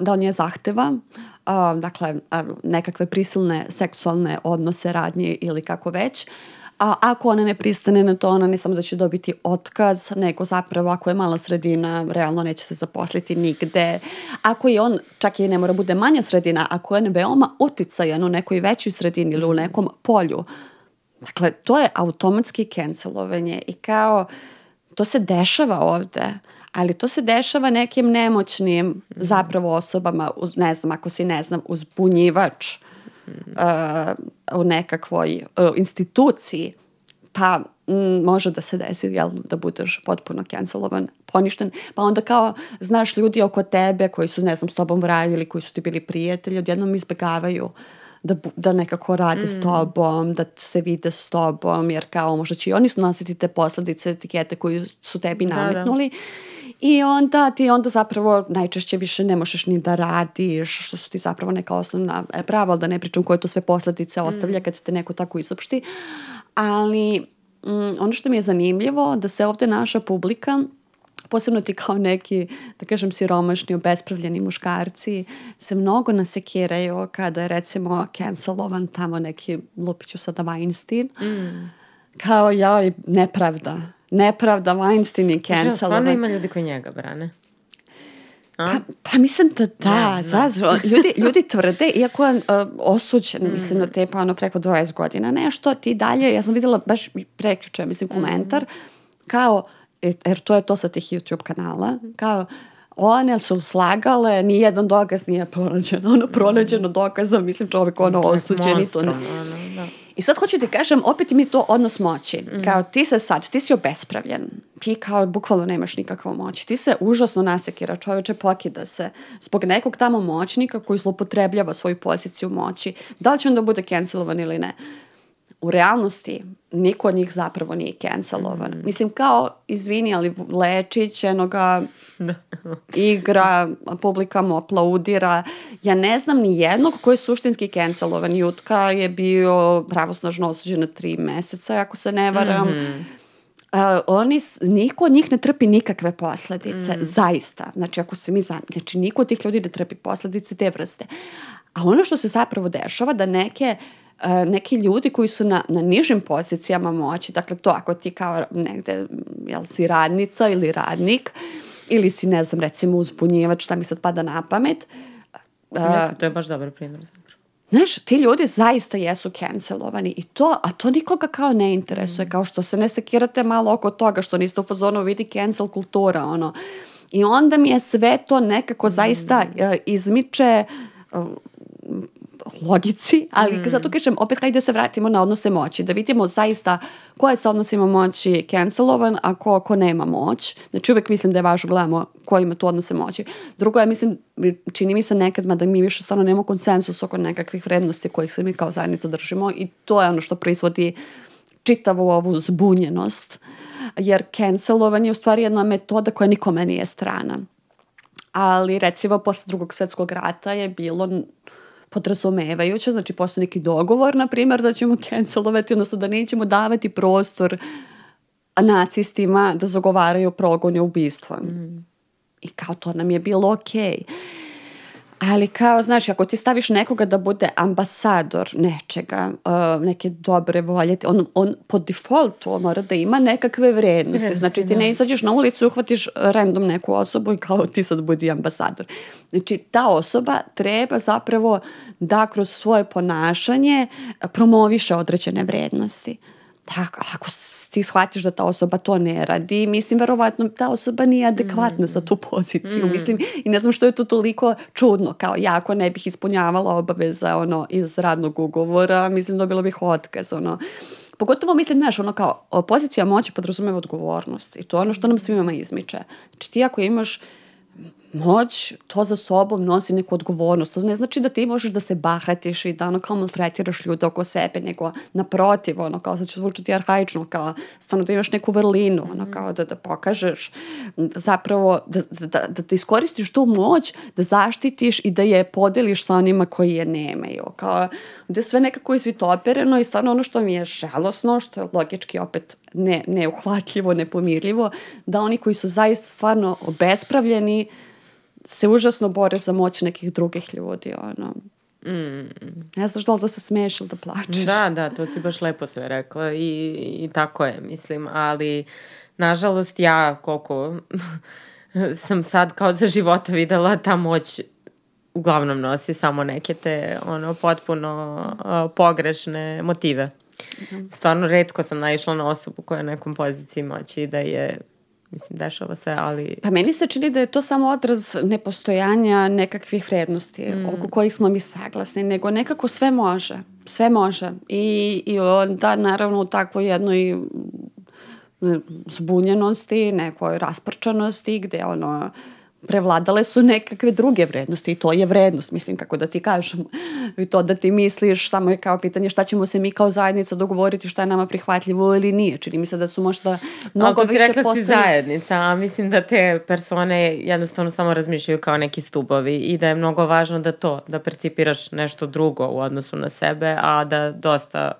S2: da on je zahteva, dakle, nekakve prisilne seksualne odnose, radnje ili kako već, a ako ona ne pristane na to, ona ne samo da će dobiti otkaz, nego zapravo ako je mala sredina, realno neće se zaposliti nigde. Ako je on, čak i ne mora bude manja sredina, ako je veoma uticajan u nekoj većoj sredini ili u nekom polju, dakle, to je automatski cancelovanje i kao, to se dešava ovde ali to se dešava nekim nemoćnim mm -hmm. zapravo osobama, uz, ne znam, ako si, ne znam, uzbunjivač, uh, u nekakvoj uh, instituciji, pa m, može da se desi jel, da budeš potpuno cancelovan, poništen, pa onda kao znaš ljudi oko tebe koji su ne znam s tobom radili, koji su ti bili prijatelji, odjednom izbegavaju da, da nekako rade mm. s tobom, da se vide s tobom, jer kao možda će i oni snositi te posledice, etikete koju su tebi nametnuli. Da, da I onda ti onda zapravo najčešće više ne možeš ni da radiš, što su ti zapravo neka osnovna e, prava, da ne pričam koje to sve posledice mm. ostavlja kad te neko tako izopšti. Ali mm, ono što mi je zanimljivo, da se ovde naša publika posebno ti kao neki, da kažem, siromašni, obespravljeni muškarci se mnogo nasekiraju kada je recimo cancelovan tamo neki, lupiću sada Weinstein. Mm. Kao, joj, nepravda nepravda, Weinstein je cancelovan.
S1: Stvarno ima ljudi koji njega brane.
S2: A? Pa, pa mislim da da, ne, zašto? Ljudi, ljudi tvrde, iako je uh, osuđen, mm. mislim, na te pa ono preko 20 godina, nešto ti dalje, ja sam videla baš preključe, mislim, komentar, mm. kao, e, jer to je to sa tih YouTube kanala, kao, one su slagale, ni jedan dokaz nije pronađen, ono pronađeno dokaza, mislim čovjek ono osuđen i to ne. Ono, da. I sad hoću ti kažem, opet mi to odnos moći. Mm. Kao ti se sad, ti si obespravljen. Ti kao bukvalno nemaš nikakvu moć. Ti se užasno nasekira, čoveče pokida se zbog nekog tamo moćnika koji zlopotrebljava svoju poziciju moći. Da li će on da bude cancelovan ili ne? U realnosti niko od njih zapravo nije cancelovan. Mm. Mislim, kao, izvini, ali Lečić, enoga igra, publika mu aplaudira. Ja ne znam ni jednog koji je suštinski cancelovan. Jutka je bio pravosnažno osuđen na tri meseca, ako se ne varam. Mm -hmm. Uh, oni, niko od njih ne trpi nikakve posledice, mm. zaista. Znači, ako se mi znam, znači, niko od tih ljudi ne trpi posledice te vrste. A ono što se zapravo dešava, da neke uh, neki ljudi koji su na, na nižim pozicijama moći, dakle to ako ti kao negde, jel si radnica ili radnik, ili si, ne znam, recimo uzbunjivač, šta mi sad pada na pamet.
S1: Mislim, to je baš dobar primjer zapravo.
S2: Znaš, ti ljudi zaista jesu cancelovani i to, a to nikoga kao ne interesuje, mm. kao što se ne sekirate malo oko toga, što niste u fazonu vidi cancel kultura, ono. I onda mi je sve to nekako zaista mm. uh, izmiče uh, logici, ali mm. zato kažem, opet hajde da se vratimo na odnose moći, da vidimo zaista ko je sa odnosima moći cancelovan, a ko, ko nema moć. Znači uvek mislim da je važno gledamo ko ima tu odnose moći. Drugo je, mislim, čini mi se nekad, mada mi više stvarno nemamo konsensus oko nekakvih vrednosti kojih se mi kao zajednica držimo i to je ono što proizvodi čitavu ovu zbunjenost, jer cancelovanje je u stvari jedna metoda koja nikome nije strana. Ali recimo posle drugog svetskog rata je bilo podrazumevajuće, znači postoji neki dogovor, na primjer, da ćemo cancelovati, odnosno da nećemo davati prostor nacistima da zagovaraju progon i ubistvo. Mm. I kao to nam je bilo okej. Okay. Ali kao, znaš, ako ti staviš nekoga da bude ambasador nečega, uh, neke dobre volje, on, on po defaultu on mora da ima nekakve vrednosti. Jeste, znači ti da. ne izađeš na ulicu i uhvatiš random neku osobu i kao ti sad budi ambasador. Znači ta osoba treba zapravo da kroz svoje ponašanje promoviše određene vrednosti. Tako, ako ti shvatiš da ta osoba to ne radi, mislim, verovatno ta osoba nije adekvatna mm. za tu poziciju, mm. mislim, i ne znam što je to toliko čudno, kao ja ako ne bih ispunjavala obaveza, ono, iz radnog ugovora, mislim, dobila bih otkaz, ono, Pogotovo mislim, znaš, ono kao, pozicija moći podrazumeva odgovornost i to je ono što nam svima izmiče. Znači ti ako imaš moć, to za sobom nosi neku odgovornost. To ne znači da ti možeš da se bahatiš i da ono kao maltretiraš ljude oko sebe, nego naprotiv, ono kao sad će zvučati arhaično, kao stvarno da imaš neku vrlinu, ono kao da, da pokažeš zapravo, da, da, da, da iskoristiš tu moć, da zaštitiš i da je podeliš sa onima koji je nemaju. Kao, da je sve nekako izvitopereno i stvarno ono što mi je žalosno, što je logički opet ne, neuhvatljivo, nepomirljivo, da oni koji su zaista stvarno obespravljeni, se užasno bore za moć nekih drugih ljudi, ono. Mm. Ne znaš da li da se smiješ ili da plačeš.
S1: Da, da, to si baš lepo sve rekla i, i tako je, mislim, ali nažalost ja koliko sam sad kao za života videla ta moć uglavnom nosi samo neke te ono potpuno uh, pogrešne motive. Mm. Stvarno redko sam naišla na osobu koja je na nekom poziciji moći da je Mislim, dešava se, ali...
S2: Pa meni se čini da je to samo odraz nepostojanja nekakvih vrednosti mm. oko kojih smo mi saglasni, nego nekako sve može. Sve može. I, i onda, naravno, u takvoj jednoj zbunjenosti, nekoj rasprčanosti, gde ono prevladale su nekakve druge vrednosti i to je vrednost, mislim, kako da ti kažem. I to da ti misliš, samo je kao pitanje šta ćemo se mi kao zajednica dogovoriti, šta je nama prihvatljivo ili nije. Čini mi se da su možda mnogo više
S1: postoji... rekla si zajednica, a mislim da te persone jednostavno samo razmišljaju kao neki stubovi i da je mnogo važno da to, da percipiraš nešto drugo u odnosu na sebe, a da dosta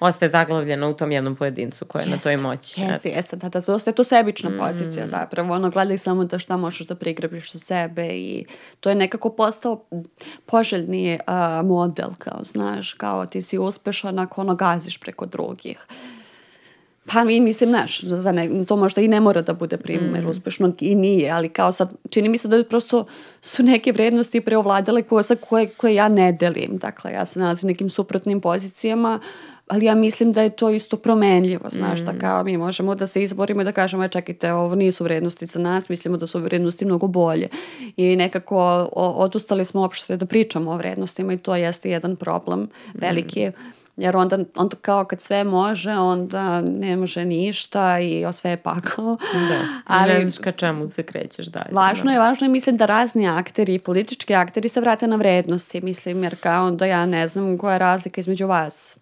S1: ostaje zaglavljena u tom jednom pojedincu koja je na toj moći.
S2: Jeste, jeste, da, da, to ostaje to sebična mm. pozicija zapravo, ono, gledaj samo da šta možeš da prigrabiš sa sebe i to je nekako postao poželjni uh, model, kao, znaš, kao ti si uspešan ako ono gaziš preko drugih. Pa mi mislim, znaš, za ne, to možda i ne mora da bude primer mm. uspešno i nije, ali kao sad, čini mi se da prosto su neke vrednosti preovladale koje, koje, koje ja ne delim. Dakle, ja se nalazim nekim suprotnim pozicijama, ali ja mislim da je to isto promenljivo, znaš, mm. da kao mi možemo da se izborimo i da kažemo, aj čekajte, ovo nisu vrednosti za nas, mislimo da su vrednosti mnogo bolje i nekako odustali smo uopšte da pričamo o vrednostima i to jeste jedan problem mm. veliki, jer onda, onda kao kad sve može, onda ne može ništa i o sve je pakao.
S1: Da, ali ne znaš ka čemu se krećeš dalje.
S2: Važno da. je, važno je mislim da razni akteri, politički akteri se vrate na vrednosti, mislim, jer kao onda ja ne znam koja je razlika između vas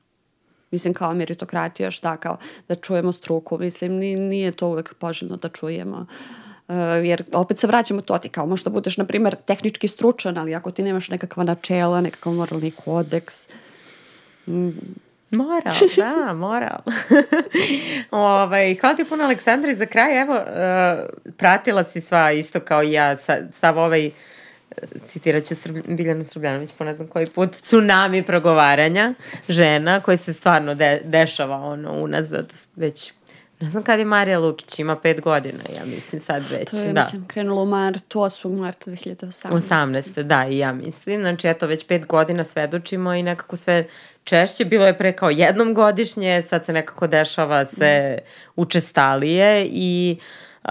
S2: mislim kao meritokratija, šta kao da čujemo struku, mislim nije to uvek poželjno da čujemo. Uh, jer opet se vraćamo to ti kao možda budeš na primer tehnički stručan, ali ako ti nemaš nekakva načela, nekakav moralni kodeks,
S1: mm, Moral, da, moral. ovaj, hvala ti puno Aleksandra i za kraj, evo, uh, pratila si sva isto kao i ja, sa, sav ovaj citirat ću Srb, Biljanu Srbljanović po ne znam koji put, tsunami progovaranja žena koji se stvarno de, dešava ono unazad već Ne znam kada je Marija Lukić, ima pet godina, ja mislim sad već.
S2: To je, da. mislim, krenulo u martu, 8. marta 2018.
S1: 18. da, i ja mislim. Znači, eto, već pet godina svedočimo i nekako sve češće. Bilo je pre kao jednom godišnje, sad se nekako dešava sve mm. učestalije i uh,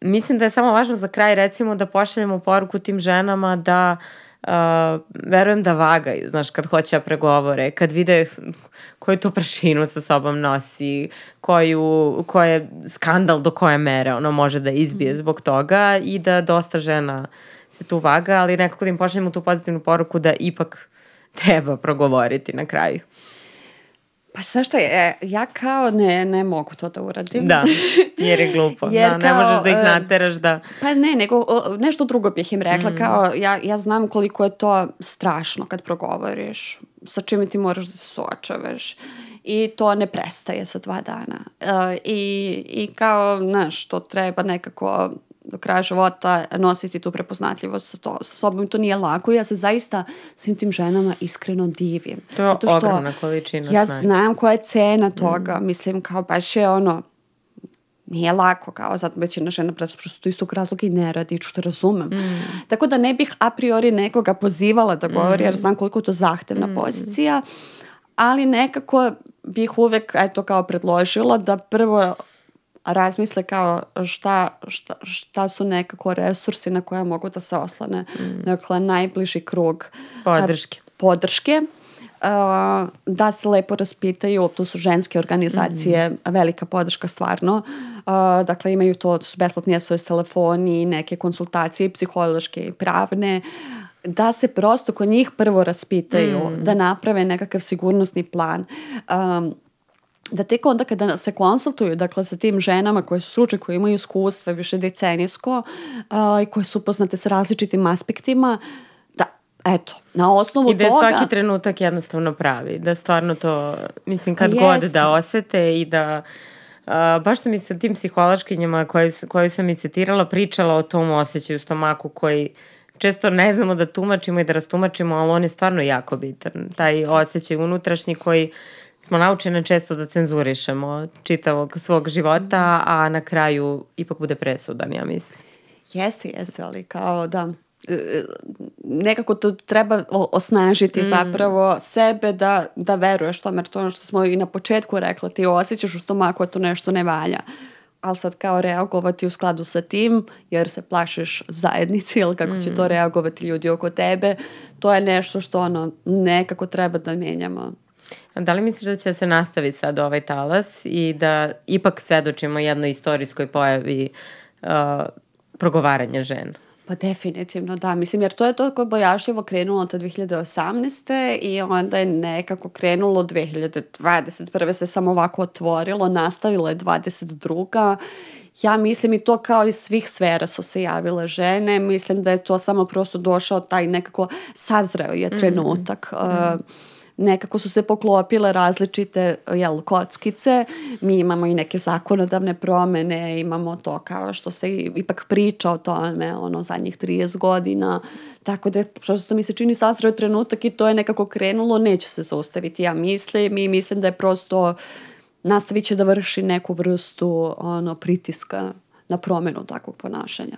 S1: mislim da je samo važno za kraj recimo da pošaljemo poruku tim ženama da uh, verujem da vagaju, znaš, kad hoće da pregovore, kad vide koju to prašinu sa sobom nosi, koju, koje skandal do koje mere ono može da izbije zbog toga i da dosta žena se tu vaga, ali nekako da im pošaljemo tu pozitivnu poruku da ipak treba progovoriti na kraju.
S2: Pa sa što je, ja kao ne, ne mogu to da uradim.
S1: Da, jer je glupo. jer da, ne kao, možeš da ih e, nateraš da...
S2: Pa ne, nego nešto drugo bih im rekla. Mm. Kao, ja, ja znam koliko je to strašno kad progovoriš, sa čime ti moraš da se suočavaš. I to ne prestaje sa dva dana. Uh, i, I kao, znaš, to treba nekako do kraja života nositi tu prepoznatljivost sa, to, sa sobom. To nije lako. Ja se zaista svim tim ženama iskreno divim.
S1: To je Zato što ogromna količina
S2: Ja snage. znam koja je cena toga. Mm. Mislim, kao baš je ono, nije lako, kao zato većina žena prosto istog razloga i ne radi, što razumem. Mm. Tako da ne bih a priori nekoga pozivala da govori, mm. jer znam koliko je to zahtevna mm. pozicija, ali nekako bih uvek, eto, kao predložila da prvo razmisle kao šta, šta, šta su nekako resursi na koje mogu da se oslane. Mm. Dakle, najbliži krug
S1: podrške.
S2: podrške. Uh, da se lepo raspitaju, to su ženske organizacije, mm. velika podrška stvarno. Uh, dakle, imaju to, to su besplatni SOS telefoni, neke konsultacije psihološke i pravne. Da se prosto kod njih prvo raspitaju, mm. da naprave nekakav sigurnosni plan. Um, da tek onda kada se konsultuju, dakle sa tim ženama koje su stručne, koje imaju iskustva više decenijsko uh, i koje su upoznate sa različitim aspektima, da, eto, na osnovu
S1: I da
S2: toga...
S1: svaki trenutak jednostavno pravi, da stvarno to, mislim, kad pa god da osete i da... Uh, baš sam i sa tim psihološkinjama koju, koju sam i citirala pričala o tom osjećaju u stomaku koji često ne znamo da tumačimo i da rastumačimo, ali on je stvarno jako bitan. Taj osjećaj unutrašnji koji smo naučene često da cenzurišemo čitavog svog života, a na kraju ipak bude presudan, ja mislim.
S2: Jeste, jeste, ali kao da e, nekako to treba osnažiti mm. zapravo sebe da, da veruješ tome, jer to ono što smo i na početku rekla, ti osjećaš u stomaku da to nešto ne valja ali sad kao reagovati u skladu sa tim, jer se plašiš zajednici ili kako mm. će to mm. reagovati ljudi oko tebe, to je nešto što ono nekako treba da menjamo.
S1: Da li misliš da će se nastavi sad ovaj talas i da ipak svedočimo jednoj istorijskoj pojavi uh, progovaranja žena?
S2: Pa definitivno, da. Mislim, jer to je to koje bojašljivo krenulo od 2018. i onda je nekako krenulo 2021. se samo ovako otvorilo, nastavilo je 22. Ja mislim i to kao iz svih sfera su se javile žene. Mislim da je to samo prosto došao taj nekako sazreo je mhm. trenutak. Mm -hmm. uh, nekako su se poklopile različite jel, kockice. Mi imamo i neke zakonodavne promene, imamo to kao što se ipak priča o tome ono, zadnjih 30 godina. Tako da, što mi se čini sasreo trenutak i to je nekako krenulo, neće se zaustaviti, ja mislim. I mislim da je prosto nastavit će da vrši neku vrstu ono, pritiska na promenu takvog ponašanja.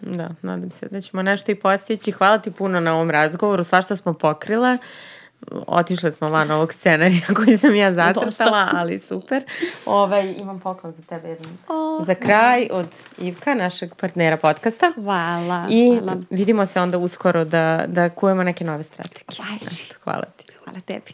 S1: Da, nadam se da ćemo nešto i postići. Hvala ti puno na ovom razgovoru, svašta smo pokrile otišle smo van ovog scenarija koji sam ja zacrtala, ali super. Ovaj, imam poklon za tebe jedan oh, za kraj od Ivka, našeg partnera podcasta.
S2: Hvala.
S1: I
S2: hvala.
S1: vidimo se onda uskoro da, da kujemo neke nove strategije. Hvala ti.
S2: Hvala tebi.